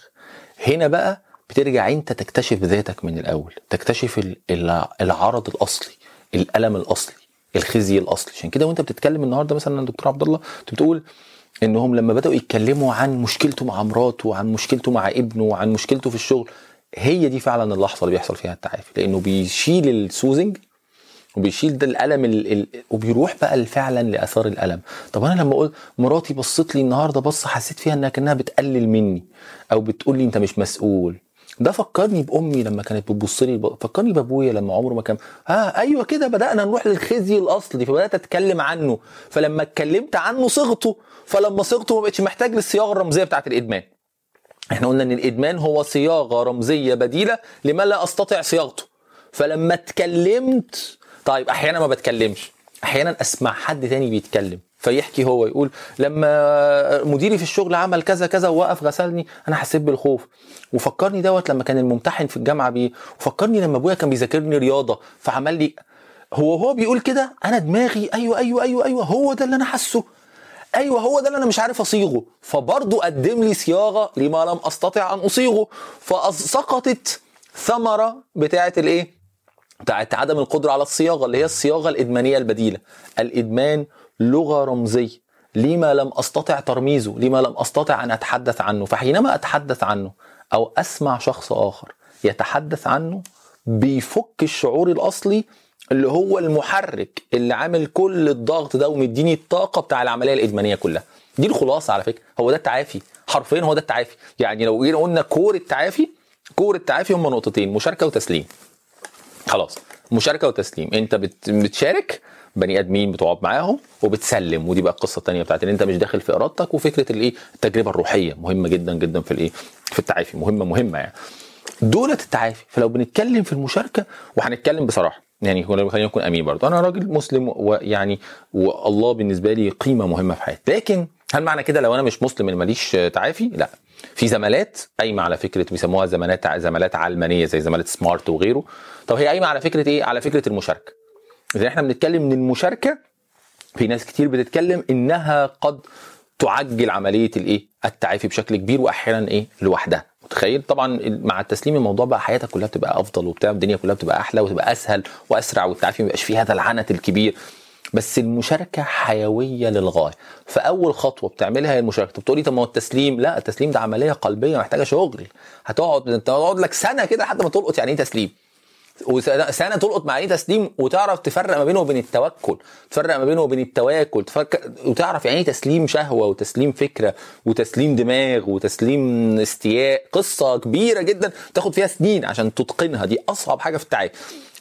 S1: هنا بقى بترجع أنت تكتشف ذاتك من الأول تكتشف ال- ال- العرض الأصلي الألم الأصلي. الخزي الأصلي. عشان كده وأنت بتتكلم النهارده مثلا يا دكتور عبد الله أنت بتقول إنهم لما بدأوا يتكلموا عن مشكلته مع مراته وعن مشكلته مع ابنه وعن مشكلته في الشغل هي دي فعلا اللحظه اللي بيحصل فيها التعافي. لأنه بيشيل السوزنج وبيشيل ده الألم ال... ال... وبيروح بقى فعلا لآثار الألم. طب أنا لما أقول مراتي بصت لي النهارده بصه حسيت فيها إنها كأنها بتقلل مني أو بتقول لي أنت مش مسؤول. ده فكرني بأمي لما كانت بتبص لي فكرني بأبويا لما عمره ما كان ها أيوه كده بدأنا نروح للخزي الأصلي فبدأت أتكلم عنه فلما اتكلمت عنه صغته فلما صغته ما بقتش محتاج للصياغة الرمزية بتاعت الإدمان. إحنا قلنا إن الإدمان هو صياغة رمزية بديلة لما لا أستطيع صياغته. فلما اتكلمت طيب أحيانا ما بتكلمش أحيانا أسمع حد تاني بيتكلم. فيحكي هو يقول لما مديري في الشغل عمل كذا كذا ووقف غسلني أنا حسيت بالخوف. وفكرني دوت لما كان الممتحن في الجامعة بيه وفكرني لما أبويا كان بيذاكرني رياضة فعمل لي هو هو بيقول كده أنا دماغي أيوه أيوه أيوه أيوه هو ده اللي أنا حاسه أيوه هو ده اللي أنا مش عارف أصيغه. فبرضه قدم لي صياغة لما لم أستطع أن أصيغه فسقطت ثمرة بتاعه الإيه؟ بتاعت عدم القدرة على الصياغة اللي هي الصياغة الإدمانية البديلة. الإدمان لغه رمزيه لما لم أستطع ترميزه لما لم أستطع أن أتحدث عنه. فحينما أتحدث عنه أو أسمع شخص آخر يتحدث عنه بيفك الشعور الأصلي اللي هو المحرك اللي عامل كل الضغط ده ومديني الطاقة بتاع العملية الإدمانية كلها. دي الخلاصة على فكرة. هو ده التعافي. حرفيا هو ده التعافي. يعني لو جينا قلنا كور التعافي كور التعافي هم نقطتين مشاركة وتسليم. خلاص. مشاركة وتسليم. انت بت- بتشارك بني ادمين بتقعد معاهم وبتسلم ودي بقى القصة الثانية بتاعت ان انت مش داخل في إرادتك وفكرة الايه التجربة الروحية مهمة جدا جدا في الايه في التعافي مهمة مهمة يعني. دولة التعافي فلو بنتكلم في المشاركة وهنتكلم بصراحة يعني خلينا نكون أمين برضه. أنا راجل مسلم ويعني والله بالنسبة لي قيمة مهمة في حياتي. لكن هل معنى كده لو أنا مش مسلم إن ماليش تعافي؟ لا. في زمالات قايمة على فكرة بيسموها زمانات زمالات علمانية زي زمالات سمارت وغيره. طب هي قايمة على فكرة إيه؟ على فكرة المشاركة. اذا إحنا بنتكلم من المشاركة في ناس كتير بتتكلم إنها قد تعجل عملية الإيه؟ التعافي بشكل كبير وأحيانا إيه؟ لوحدها. متخيل؟ طبعا مع التسليم الموضوع بقى حياتك كلها بتبقى أفضل وبتاع الدنيا كلها بتبقى أحلى وتبقى أسهل وأسرع والتعافي ما يبقاش فيه هذا العنت الكبير. بس المشاركة حيوية للغاية. فأول خطوة بتعملها هي المشاركة. طب تقولي طب ما هو التسليم؟ لا التسليم ده عملية قلبية محتاجة شغل. هتقعد انت هتقعد لك سنة كده لحد ما تلقط يعني إيه تسليم. وسنة تلقط مع إيه تسليم وتعرف تفرق ما بينه وبين التوكل. تفرق ما بينه وبين التواكل. تفرق وتعرف يعني إيه تسليم شهوة وتسليم فكرة وتسليم دماغ وتسليم استياء. قصة كبيرة جدا تاخد فيها سنين عشان تتقنها. دي أصعب حاجة في التعافي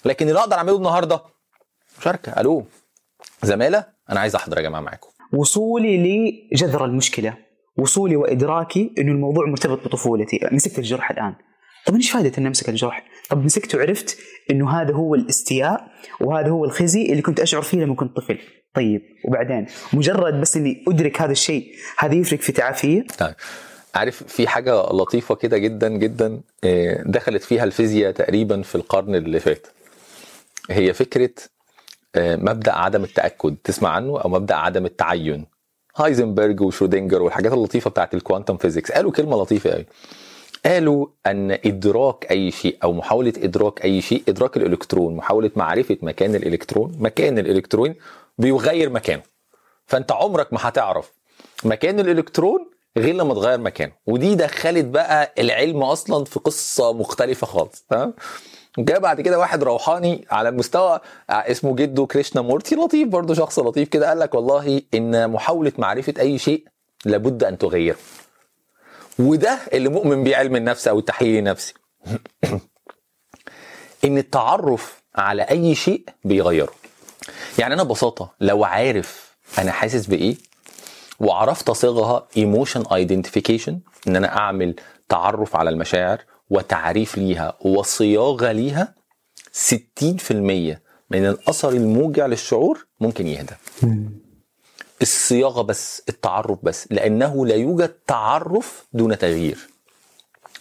S1: لكن اللي أقدر أعمله النهارده مشاركة. ألو. زمالة أنا عايز أحضر يا جماعة معاكم.
S2: وصولي لجذر المشكلة. وصولي وإدراكي إنه الموضوع مرتبط بطفولتي. مسكت الجرح الآن. طب إيش فائده إني أمسك الجرح؟ طب مسكته وعرفت إنه هذا هو الاستياء وهذا هو الخزي اللي كنت أشعر فيه لما كنت طفل. طيب وبعدين؟ مجرد بس إني أدرك هذا الشيء هذا يفرق في تعافيه؟
S1: طيب. عارف في حاجة لطيفة كده جدا جدا آه، دخلت فيها الفيزياء تقريبا في القرن اللي فات. هي فكرة آه، مبدأ عدم التأكد تسمع عنه؟ أو مبدأ عدم التعين. هايزنبرج وشرودنجر والحاجات اللطيفة بتاعت ال quantum physics قالوا كلمة لطيفة قوي قالوا أن إدراك أي شيء أو محاولة إدراك أي شيء إدراك الإلكترون محاولة معرفة مكان الإلكترون. مكان الإلكترون بيغير مكانه. فأنت عمرك ما هتعرف مكان الإلكترون غير لما تغير مكانه. ودي دخلت بقى العلم أصلا في قصة مختلفة خالص تمام؟ جاء بعد كده واحد روحاني على مستوى اسمه جدو كريشنا مورتي لطيف برضه شخص لطيف كده قال لك والله إن محاولة معرفة أي شيء لابد أن تغيره وده اللي مؤمن بيه علم النفس أو التحليل النفسي. إن التعرف على أي شيء بيغيره. يعني أنا ببساطة لو عارف أنا حاسس بإيه وعرفت اصيغها emotion identification إن أنا أعمل تعرف على المشاعر وتعريف ليها وصياغة ليها 60% من الأثر الموجع للشعور ممكن يهدى. الصياغة بس التعرف بس لأنه لا يوجد تعرف دون تغيير.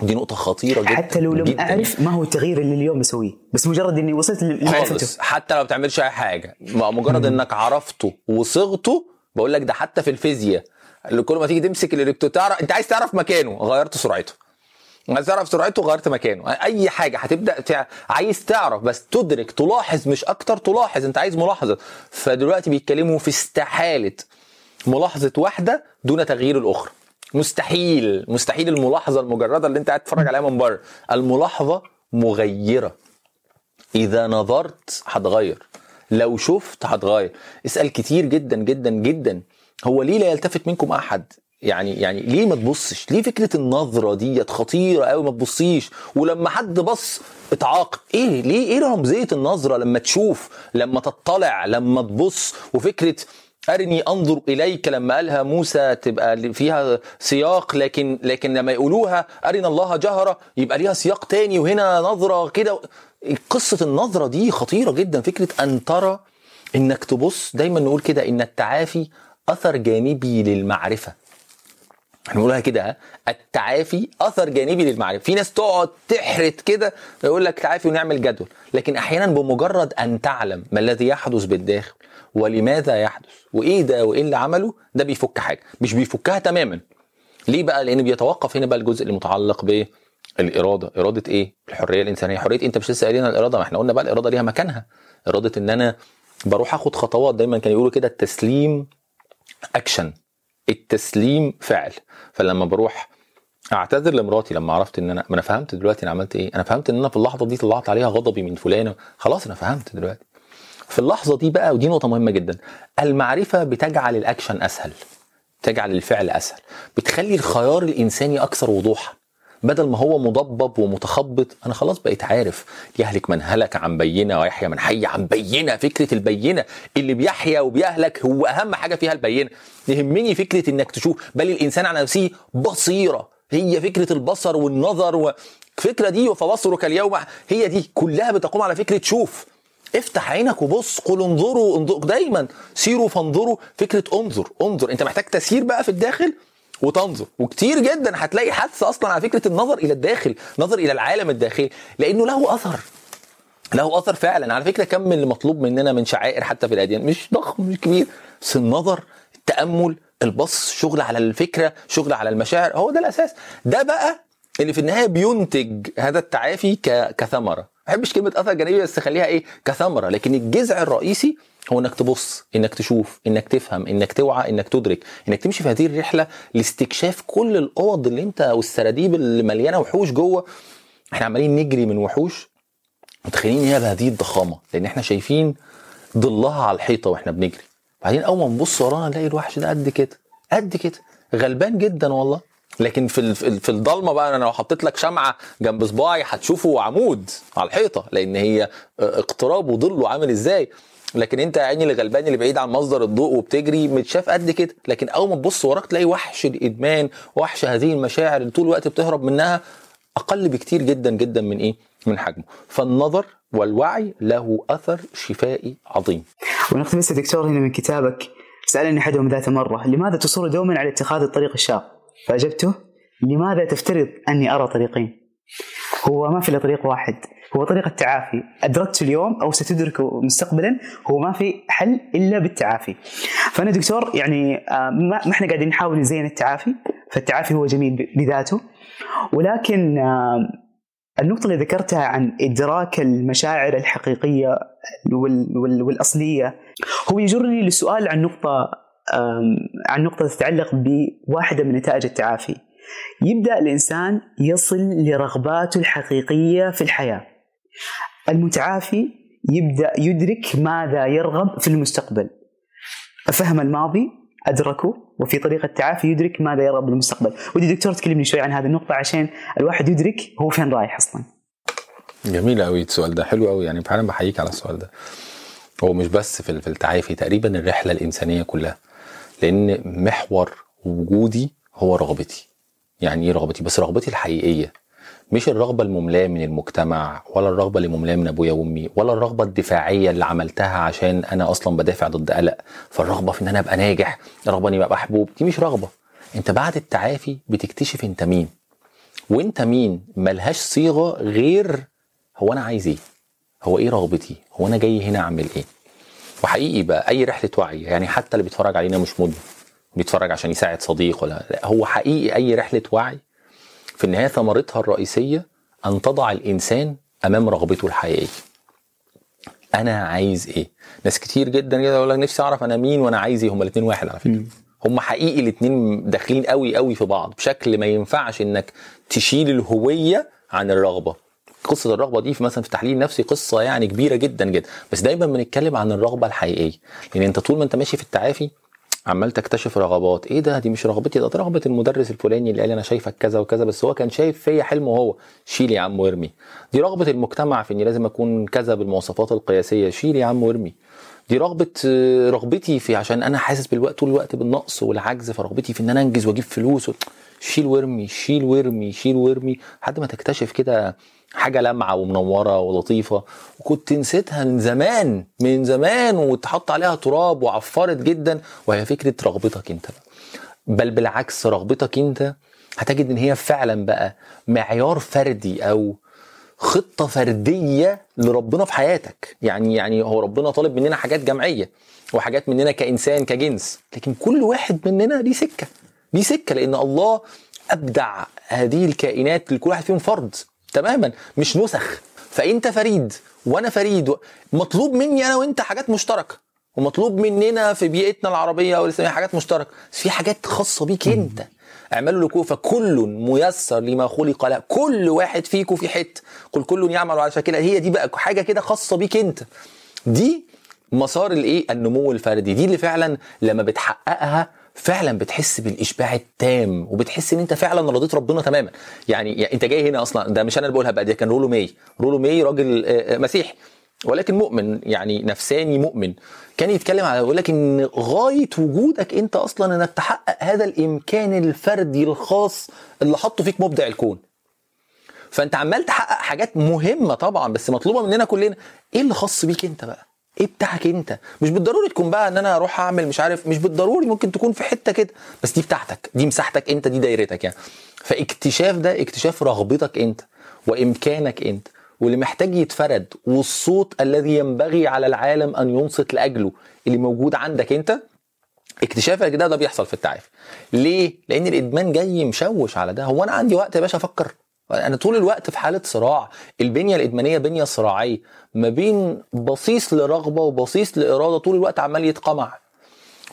S1: دي نقطة خطيرة جدا
S2: حتى لو لم. أعرف ما هو التغيير اللي اليوم اسويه بس مجرد إني وصلت لمعرفته
S1: حتى لو ما بتعملش أي حاجة م- مجرد إنك عرفته وصغته بقول لك ده حتى في الفيزياء اللي كل ما تيجي تمسك الالكترون تعرف أنت عايز تعرف مكانه غيرت سرعته. عايز تعرف سرعته غيرت مكانه. أي حاجة هتبدأ تع... عايز تعرف بس تدرك تلاحظ مش أكتر تلاحظ. أنت عايز ملاحظة. فدلوقتي بيتكلموا في استحالة ملاحظة واحدة دون تغيير الأخرى. مستحيل مستحيل الملاحظة المجردة اللي أنت قاعد تتفرج عليها من بره. الملاحظة مغيرة. إذا نظرت هتغير. لو شفت هتغير. اسأل كتير جدا جدا جدا. هو ليه لا يلتفت منكم أحد؟ يعني يعني ليه ما تبصش؟ ليه فكرة النظرة ديت خطيرة قوي ما تبصيش؟ ولما حد بص اتعاقب إيه؟ ليه إيه رمزيه النظرة لما تشوف لما تطلع لما تبص؟ وفكرة أرني أنظر إليك لما قالها موسى تبقى فيها سياق لكن لكن لما يقولوها أرنا الله جهرة يبقى ليها سياق تاني وهنا نظرة كده. قصة النظرة دي خطيرة جدا. فكرة أن ترى إنك تبص دايما نقول كده إن التعافي أثر جانبي للمعرفة. إحنا بنقولها كده؟ التعافي أثر جانبي للمعرفة. في ناس تقعد تحرت كده يقول لك تعافي ونعمل جدول. لكن أحيانا بمجرد أن تعلم ما الذي يحدث بالداخل ولماذا يحدث وإيه ده وإيه اللي عمله ده بيفك حاجة. مش بيفكها تماما. ليه بقى؟ لأن بيتوقف هنا بقى الجزء اللي متعلق بالإرادة. إرادة إيه؟ الحرية الإنسانية. حرية أنت مش لسه قايلين الإرادة ما إحنا قلنا بقى الإرادة ليها مكانها. إرادة إن أنا بروح آخد خطوات. دايما كانوا يقولوا كده التسليم اكشن التسليم فعل. فلما بروح أعتذر لمراتي لما عرفت إن أنا ما أنا فهمت دلوقتي أنا عملت إيه. أنا فهمت إن أنا في اللحظة دي طلعت عليها غضبي من فلانة. خلاص أنا فهمت دلوقتي. في اللحظة دي بقى ودي نقطة مهمة جدا. المعرفة بتجعل الأكشن أسهل تجعل الفعل أسهل بتخلي الخيار الإنساني أكثر وضوحا. بدل ما هو مضبب ومتخبط أنا خلاص بقيت عارف يهلك من هلك عن بينة ويحيى من حي عن بينة فكرة البينة اللي بيحيا وبيهلك هو أهم حاجة فيها البينة. يهمني فكرة إنك تشوف بل الإنسان على نفسه بصيرة. هي فكرة البصر والنظر والفكرة دي فبصرك اليوم هي دي كلها بتقوم على فكرة شوف. افتح عينك وبص قل انظروا انظروا دايما سيروا فانظروا فكرة انظر انظر. أنت محتاج تسير بقى في الداخل؟ وتنظر. وكتير جدا هتلاقي حث أصلا على فكرة النظر إلى الداخل نظر إلى العالم الداخلي لأنه له أثر. له أثر فعلا. على فكرة كم من اللي مطلوب مننا من شعائر حتى في الأديان مش ضخم مش كبير. بس النظر التأمل البص شغل على الفكرة شغل على المشاعر هو ده الأساس. ده بقى اللي في النهاية بينتج هذا التعافي. كثمرة. ما بحبش كلمة اثر جانبي بس خليها إيه؟ كثمرة. لكن الجذع الرئيسي هو إنك تبص إنك تشوف إنك تفهم إنك توعى إنك تدرك إنك تمشي في هذه الرحلة لاستكشاف كل الأوض اللي أنت والسراديب اللي مليانه وحوش جوه. إحنا عمالين نجري من وحوش. متخيلين هي بهذه الضخامة؟ لأن إحنا شايفين ظلها على الحيطة وإحنا بنجري. بعدين أول ما نبص ورانا نلاقي الوحش ده قد كده قد كده. غلبان جدا والله. لكن في في ال- في الضلمة بقى أنا لو حطيت لك شمعة جنب صباعي هتشوفه عمود على الحيطة لأن هي اقتراب وظله عامل إزاي؟ لكن أنت يا عيني اللي غلبان اللي بعيد عن مصدر الضوء وبتجري متشاف قد كده لكن أول ما تبص وراك تلاقي وحش الإدمان وحش هذه المشاعر اللي طول الوقت بتهرب منها أقل بكتير جدا جدا من إيه؟ من حجمه. فالنظر والوعي له أثر شفائي عظيم.
S2: ونقتبس يا دكتور هنا من كتابك سألني أحدهم ذات مرة لماذا تصر دوما على اتخاذ الطريق الشاق؟ فأجبته لماذا تفترض أني أرى طريقين؟ هو ما في إلا طريق واحد هو طريق التعافي. أدركت اليوم أو ستدركه مستقبلا هو ما في حل إلا بالتعافي. فأنا دكتور يعني آه، ما إحنا قاعدين نحاول نزين التعافي فالتعافي هو جميل بذاته. ولكن آه، النقطة اللي ذكرتها عن إدراك المشاعر الحقيقية وال- وال- والأصلية هو يجرني للسؤال عن نقطة عن نقطة تتعلق بواحدة من نتائج التعافي. يبدأ الإنسان يصل لرغباته الحقيقية في الحياة. المتعافي يبدأ يدرك ماذا يرغب في المستقبل. فهم الماضي أدركه وفي طريق التعافي يدرك ماذا يرغب بالمستقبل ودي دكتور تكلمني شوي عن هذه النقطة عشان الواحد يدرك هو فين رايح أصلا.
S1: جميل قوي السؤال ده حلو قوي يعني فعلا بحييك على السؤال ده. هو مش بس في في التعافي تقريبا الرحلة الإنسانية كلها. لأن محور وجودي هو رغبتي. يعني إيه رغبتي؟ بس رغبتي الحقيقية. مش الرغبة المملاة من المجتمع ولا الرغبة اللي مملاة من أبويا وأمي ولا الرغبة الدفاعية اللي عملتها عشان أنا أصلا بدافع ضد قلق. فالرغبة في إن أنا أبقى ناجح الرغبة إني أبقى محبوب دي مش رغبة. أنت بعد التعافي بتكتشف أنت مين. وأنت مين ملهاش صيغة غير هو أنا عايز إيه؟ هو إيه رغبتي؟ هو أنا جاي هنا أعمل إيه؟ وحقيقي بقى أي رحلة وعي يعني حتى اللي بيتفرج علينا مش مدمن بيتفرج عشان يساعد صديق ولا لا هو حقيقي أي رحلة وعي في النهاية ثمرتها الرئيسية أن تضع الإنسان أمام رغبته الحقيقية. أنا عايز إيه؟ ناس كتير جدا كده يقول لك نفسي أعرف أنا مين وأنا عايز إيه هما الاثنين واحد على فكرة. هم حقيقي الاثنين داخلين قوي قوي في بعض بشكل ما ينفعش إنك تشيل الهوية عن الرغبة. قصة الرغبة دي في مثلا في تحليل نفسي قصة يعني كبيرة جدا جدا. بس دايما بنتكلم عن الرغبة الحقيقية. لأن أنت طول ما أنت ماشي في التعافي عمال تكتشف رغبات. إيه ده؟ دي مش رغبتي ده, رغبة المدرس الفلاني اللي قال أنا شايفك كذا وكذا بس هو كان شايف فيا حلمه هو. شيل يا عم وارمي. دي رغبة المجتمع في إني لازم أكون كذا بالمواصفات القياسية. شيل يا عم وارمي. دي رغبة رغبتي في عشان أنا حاسس بالوقت طول الوقت بالنقص والعجز فرغبتي في إن أنا أنجز وأجيب فلوس. شيل وارمي شيل وارمي شيل وارمي. لحد ما تكتشف كده حاجة لامعه ومنورة ولطيفة. وكنت نسيتها من زمان من زمان واتحط عليها تراب وعفرت جدا. وهي فكرة رغبتك أنت. بل بالعكس رغبتك أنت هتجد إن هي فعلا بقى معيار فردي أو خطة فردية لربنا في حياتك. يعني يعني هو ربنا طالب مننا حاجات جمعية وحاجات مننا كإنسان كجنس. لكن كل واحد مننا ليه سكة. ليه سكة لأن الله أبدع هذه الكائنات لكل واحد فيهم فرد. تماما. مش نسخ. فأنت فريد وأنا فريد مطلوب مني أنا وأنت حاجات مشتركة. ومطلوب مننا في بيئتنا العربية والإسلامية حاجات مشتركة. بس في حاجات خاصة بيك أنت. اعملوا لكم فكل ميسر لما خلق له. كل واحد فيكم في حتة. قل كل يعمل على شكلها. هي دي بقى حاجة كده خاصة بيك أنت. دي مسار الإيه؟ النمو الفردي. دي اللي فعلا لما بتحققها فعلا بتحس بالإشباع التام وبتحس إن أنت فعلا رضيت ربنا تماما. يعني, يعني أنت جاي هنا أصلا ده مش أنا اللي بقولها بقى ده كان رولو ماي رولو ماي راجل مسيحي ولكن مؤمن يعني نفساني مؤمن. كان يتكلم على يقول لك إن غاية وجودك أنت أصلا إنك تحقق هذا الإمكان الفردي الخاص اللي حطه فيك مبدع الكون. فأنت عمال تحقق حاجات مهمة طبعا بس مطلوبة مننا كلنا. إيه اللي خاص بيك أنت بقى؟ إيه بتاعك انت؟ مش بالضروري تكون بقى ان أنا أروح اعمل مش عارف مش بالضروري ممكن تكون في حتة كده بس دي بتاعتك دي مساحتك انت دي دايرتك يعني. فاكتشاف ده اكتشاف رغبتك انت وامكانك انت واللي محتاج يتفرد والصوت الذي ينبغي على العالم أن ينصت لأجله اللي موجود عندك انت اكتشافك ده ده بيحصل في التعافي ليه؟ لأن الإدمان جاي مشوش على ده. هو أنا عندي وقت يا باشا أفكر. أنا طول الوقت في حالة صراع. البنية الإدمانية بنية صراعية. ما بين بصيص لرغبة وبصيص لإرادة طول الوقت عمال يتقمع.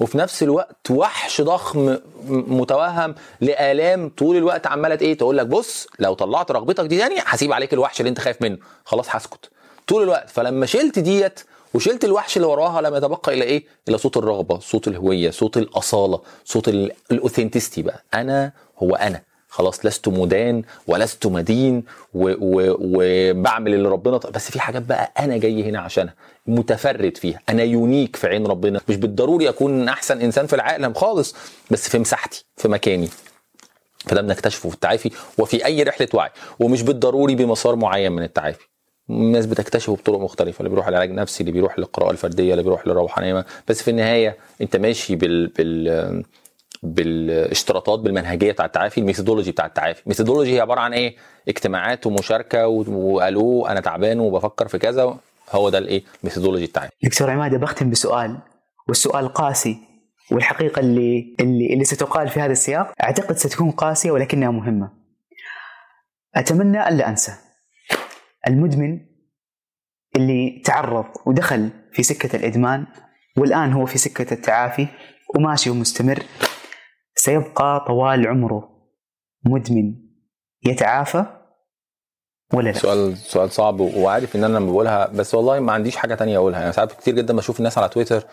S1: وفي نفس الوقت وحش ضخم متوهم لآلام طول الوقت عمالة إيه؟ تقول لك بص لو طلعت رغبتك دي تاني هسيب عليك الوحش اللي أنت خايف منه. خلاص هسكت. طول الوقت. فلما شلت ديت وشلت الوحش اللي وراها لم يتبقى إلى إيه؟ إلى صوت الرغبة، صوت الهوية، صوت الأصالة، صوت ال authenticity بقى، أنا هو أنا، خلاص لست مدان ولست مدين وبعمل اللي ربنا. بس في حاجات بقى أنا جاي هنا عشانها متفرد فيها أنا unique في عين ربنا مش بالضروري أكون أحسن إنسان في العالم خالص بس في مساحتي في مكاني. فده بنكتشفه في التعافي وفي أي رحلة وعي ومش بالضروري بمسار معين من التعافي. الناس بتكتشفه بطرق مختلفة اللي بيروح العلاج النفسي اللي بيروح للقراءة الفردية اللي بيروح للروحانيه بس في النهاية أنت ماشي بال, بال... بالاشتراطات بالمنهجية بتاع التعافي ال methodology بتاع التعافي. ال methodology هي عبارة عن إيه؟ اجتماعات ومشاركة والو أنا تعبان وبفكر في كذا هو ده الإيه؟ methodology التعافي
S2: دكتور عماده بختم بسؤال والسؤال قاسي والحقيقة اللي اللي اللي ستقال في هذا السياق أعتقد ستكون قاسية ولكنها مهمة. أتمنى الا أنسى. المدمن اللي تعرض ودخل في سكة الإدمان والآن هو في سكة التعافي وماشي ومستمر سيبقى طوال عمره مدمن يتعافى ولا لا؟
S1: سؤال سؤال صعب وعارف إن أنا لما بقولها بس والله ما عنديش حاجة تانية أقولها. يعني ساعات كتير جدا بشوف الناس على تويتر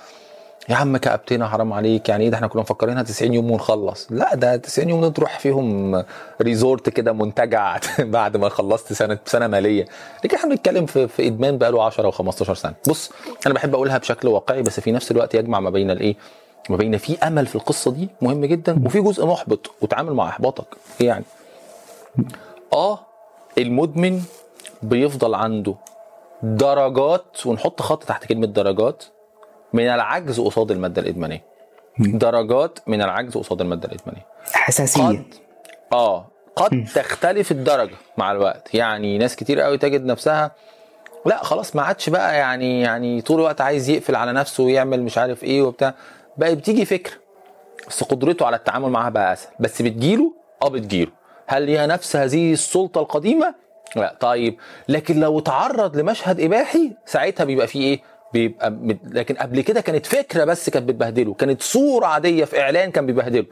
S1: يا عم كأبتنا حرام عليك يعني إيه ده؟ إحنا كنا مفكرينها 90 يوم ونخلص. لا ده 90 يوم نروح فيهم ريزورت كده منتجع بعد ما خلصت سنة سنة مالية. لكن إحنا بنتكلم في, في إدمان بقاله 10 و15 سنة. بص أنا بحب أقولها بشكل واقعي بس في نفس الوقت يجمع ما بين الإيه؟ ما بين في أمل في القصة دي مهم جدا وفي جزء محبط وتعامل مع إحباطك يعني. آه المدمن بيفضل عنده درجات ونحط خط تحت كلمة درجات من العجز قصاد المادة الإدمانية. درجات من العجز قصاد المادة الإدمانية.
S2: حساسية.
S1: قد آه قد تختلف الدرجة مع الوقت. يعني ناس كتير قوي تجد نفسها لا خلاص ما عادش بقى يعني يعني طول الوقت عايز يقفل على نفسه ويعمل مش عارف إيه وبتاع. بقى بتيجي فكره بس قدرته على التعامل معاها بقى أسهل. بس بتجيله؟ آه بتجيله. هل ليها نفس هذه السلطة القديمة؟ لا. طيب لكن لو تعرض لمشهد إباحي ساعتها بيبقى فيه إيه؟ بيبقى مد- لكن قبل كده كانت فكرة بس كانت بتبهدله. كانت صورة عادية في إعلان كان بيبهدله.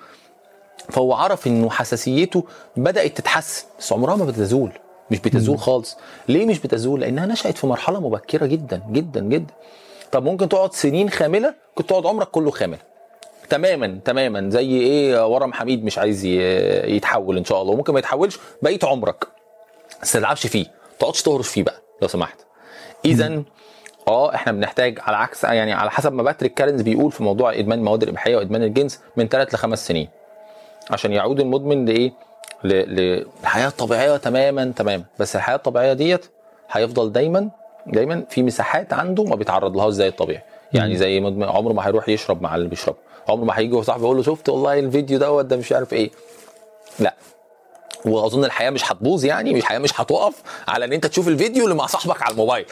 S1: فهو عرف إنه حساسيته بدأت تتحسن. بس عمرها ما بتزول. مش بتزول خالص. ليه مش بتزول؟ لأنها نشأت في مرحلة مبكرة جدا جدا جدا. طب ممكن تقعد سنين خاملة؟ كنت تقعد عمرك كله خامل. تماما تماما. زي إيه؟ ورم حميد مش عايز يتحول إن شاء الله. وممكن ما يتحولش بقيه عمرك. بس تلعبش فيه. ما تقعدش تهرش فيه بقى لو سمحت. اذا آه إحنا بنحتاج على عكس يعني على حسب ما باتريك كارنز بيقول في موضوع إدمان المواد الإباحية وإدمان الجنس من ثلاث لخمس سنين. عشان يعود المدمن لإيه؟ للحياه الطبيعيه تماما تماما. بس الحياة الطبيعية ديت هيفضل دايما دايما في مساحات عنده ما بيتعرض لهاش زي الطبيعي. يعني زي عمره ما هيروح يشرب مع اللي بيشرب عمره ما هيجي وصاحبه يقول له شفت والله الفيديو دوت ده مش عارف إيه. لا. واظن الحياة مش هتبوظ يعني مش الحياة مش هتقف على ان انت تشوف الفيديو اللي مع صاحبك على الموبايل.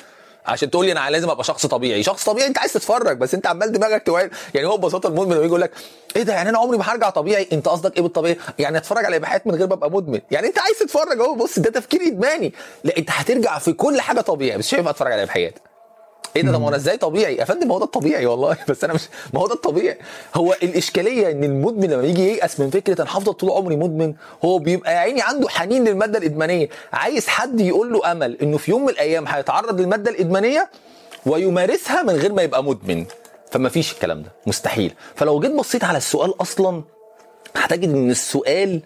S1: عشان تقول لي أنا لازم أبقى شخص طبيعي. شخص طبيعي أنت عايز تتفرج بس أنت عمال دماغك توعي. يعني هو ببساطة المدمن لما يجي يقول لك إيه ده؟ يعني أنا عمري ما هرجع طبيعي؟ أنت قصدك إيه بالطبيعي؟ يعني أتفرج على إباحيات من غير ما أبقى مدمن. يعني أنت عايز تتفرج أهو بص ده تفكير إدماني. لا أنت هترجع في كل حاجة طبيعي بس هينفع أتفرج على إباحيات. إيه ده؟ طب ما أنا إزاي طبيعي؟ يا فندم هو ده الطبيعي والله. بس أنا مش ما هو ده الطبيعي. هو الإشكالية إن المدمن لما يجي ييأس من فكرة أنا هفضل طول عمري مدمن هو بيبقى يا عيني عنده حنين للمادة الإدمانية. عايز حد يقول له أمل إنه في يوم من الأيام هيتعرض للمادة الإدمانية ويمارسها من غير ما يبقى مدمن. فما فيش الكلام ده. مستحيل. فلو جيت بصيت على السؤال أصلا هتجد إن السؤال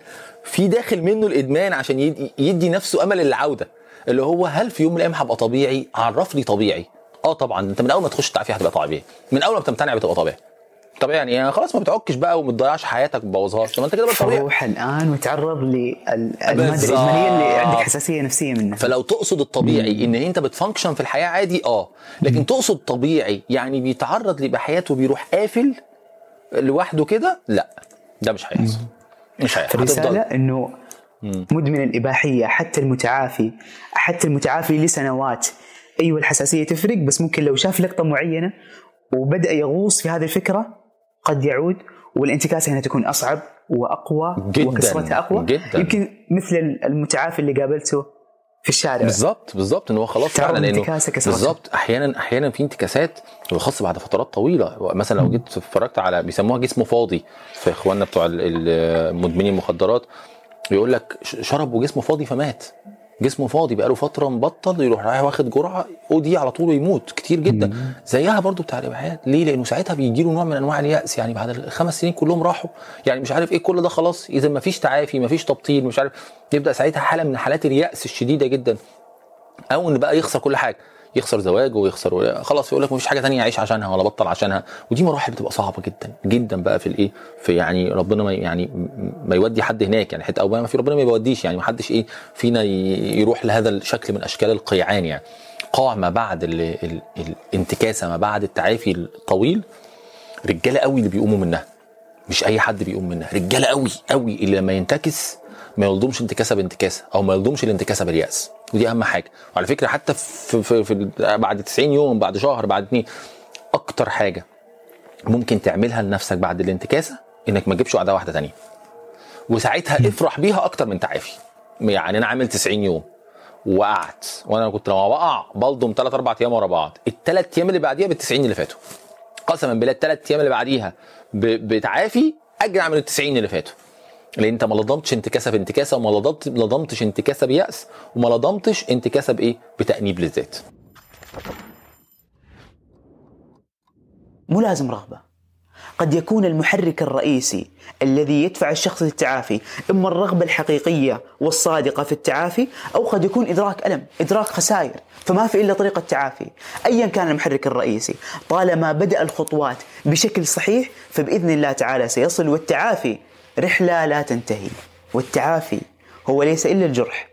S1: في داخل منه الإدمان عشان يدي, يدي نفسه أمل العودة. اللي هو هل في يوم من الأيام هبقى طبيعي؟ عرف لي طبيعي. آه طبعا. انت من أول ما تخش التعافي هتبقى طبيعي. من أول ما بتمتنع بتبقى طبيعي. طبيعي يعني, يعني خلاص ما بتعكش بقى وما تضيعش حياتك ما تبوظهاش طب انت كده بقى طبيعي.
S2: روح الآن وتعرض للماده. الادمانيه اللي عندك حساسية نفسية منها.
S1: فلو تقصد الطبيعي إن أنت بتفانكشن في الحياة عادي آه. لكن تقصد طبيعي يعني بيتعرض لبحياته وبيروح قافل لوحده كده؟ لا. ده مش هيحصل. مش هيحصل.
S2: فالرساله إنه مدمن الإباحية حتى المتعافي حتى المتعافي لسنوات. أيوه الحساسية تفرق بس ممكن لو شاف لقطة معينة وبدأ يغوص في هذه الفكرة قد يعود والانتكاسه هنا تكون أصعب وأقوى
S1: جداً،
S2: وكسرتها أقوى.
S1: جداً.
S2: يمكن مثل المتعافي اللي قابلته في الشارع.
S1: بالظبط بالظبط ان هو خلاص فعلا
S2: كسرتها.
S1: بالظبط أحيانا أحيانا في انتكاسات وخاصة بعد فترات طويلة. مثلا لو جيت اتفرجت على بيسموها جسمه فاضي في إخواننا بتوع ال- ال- مدمنين المخدرات يقول لك شرب وجسمه فاضي فمات. جسمه فاضي بقاله فترة مبطل يروح رايح واخد جرعة ودي على طول يموت كتير جدا. زيها برضو بتاع الاباحيات ليه؟ لأنه ساعتها بيجي له نوع من أنواع اليأس. يعني بعد الخمس سنين كلهم راحوا. يعني مش عارف إيه كل ده خلاص. إذا ما فيش تعافي ما فيش تبطيل مش عارف. يبدأ ساعتها حالة من حالات اليأس الشديدة جدا. أو إن بقى يخسر كل حاجة. يخسر زواجه ويخسر خلاص يقول لك مفيش حاجة تانية يعيش عشانها ولا بطل عشانها. ودي مراحل بتبقى صعبة جدا جدا بقى في الإيه؟ في يعني ربنا ما يعني ما يودي حد هناك يعني حتى أو ما في ربنا ما يوديش يعني ما حدش إيه فينا يروح لهذا الشكل من أشكال القيعان يعني. قاع ما بعد ال ال الانتكاسة ما بعد التعافي الطويل رجالة قوي اللي بيقوموا منها مش أي حد بيقوم منها رجالة قوي قوي اللي لما ينتكس ما يلضمش انتكاسة بانتكاسة أو ما يلضمش الانتكاسة باليأس. ودي أهم حاجة. وعلى فكرة حتى في, في, في بعد 90 يوم بعد شهر بعد اتنين أكتر حاجة ممكن تعملها لنفسك بعد الانتكاسة إنك ما تجيبش وعدة واحدة تانية. وساعتها افرح بيها أكتر من تعافي. يعني أنا عامل 90 يوم وقعت وأنا كنت لما بقع بلضم 3 4 أيام ورا بعض. الثلاث أيام اللي بعديها بال 90 اللي فاتوا. قسما بالله الثلاث أيام اللي بعديها بتعافي اجرع من ال 90 اللي فاتوا. لأن أنت ما لضمتش انتكاسة بانتكاسة وما لضمت لضمتش انتكاسة بيأس وما لضمتش انتكاسة بإيه؟ بتأنيب للذات.
S2: مو لازم رغبة قد يكون المحرك الرئيسي الذي يدفع الشخص للتعافي إما الرغبة الحقيقية والصادقة في التعافي أو قد يكون إدراك ألم إدراك خسائر فما في إلا طريقة تعافي أيا كان المحرك الرئيسي طالما بدأ الخطوات بشكل صحيح فبإذن الله تعالى سيصل والتعافي رحلة لا تنتهي والتعافي هو ليس إلا الجرح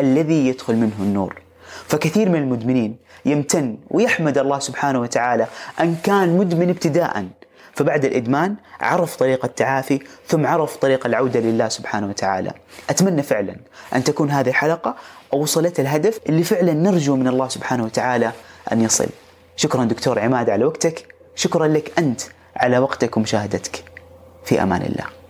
S2: الذي يدخل منه النور. فكثير من المدمنين يمتن ويحمد الله سبحانه وتعالى أن كان مدمن ابتداء فبعد الإدمان عرف طريق التعافي ثم عرف طريق العودة لله سبحانه وتعالى. أتمنى فعلا أن تكون هذه الحلقة أوصلت الهدف اللي فعلا نرجو من الله سبحانه وتعالى أن يصل. شكرا دكتور عماد على وقتك شكرا لك أنت على وقتك ومشاهدتك. في أمان الله.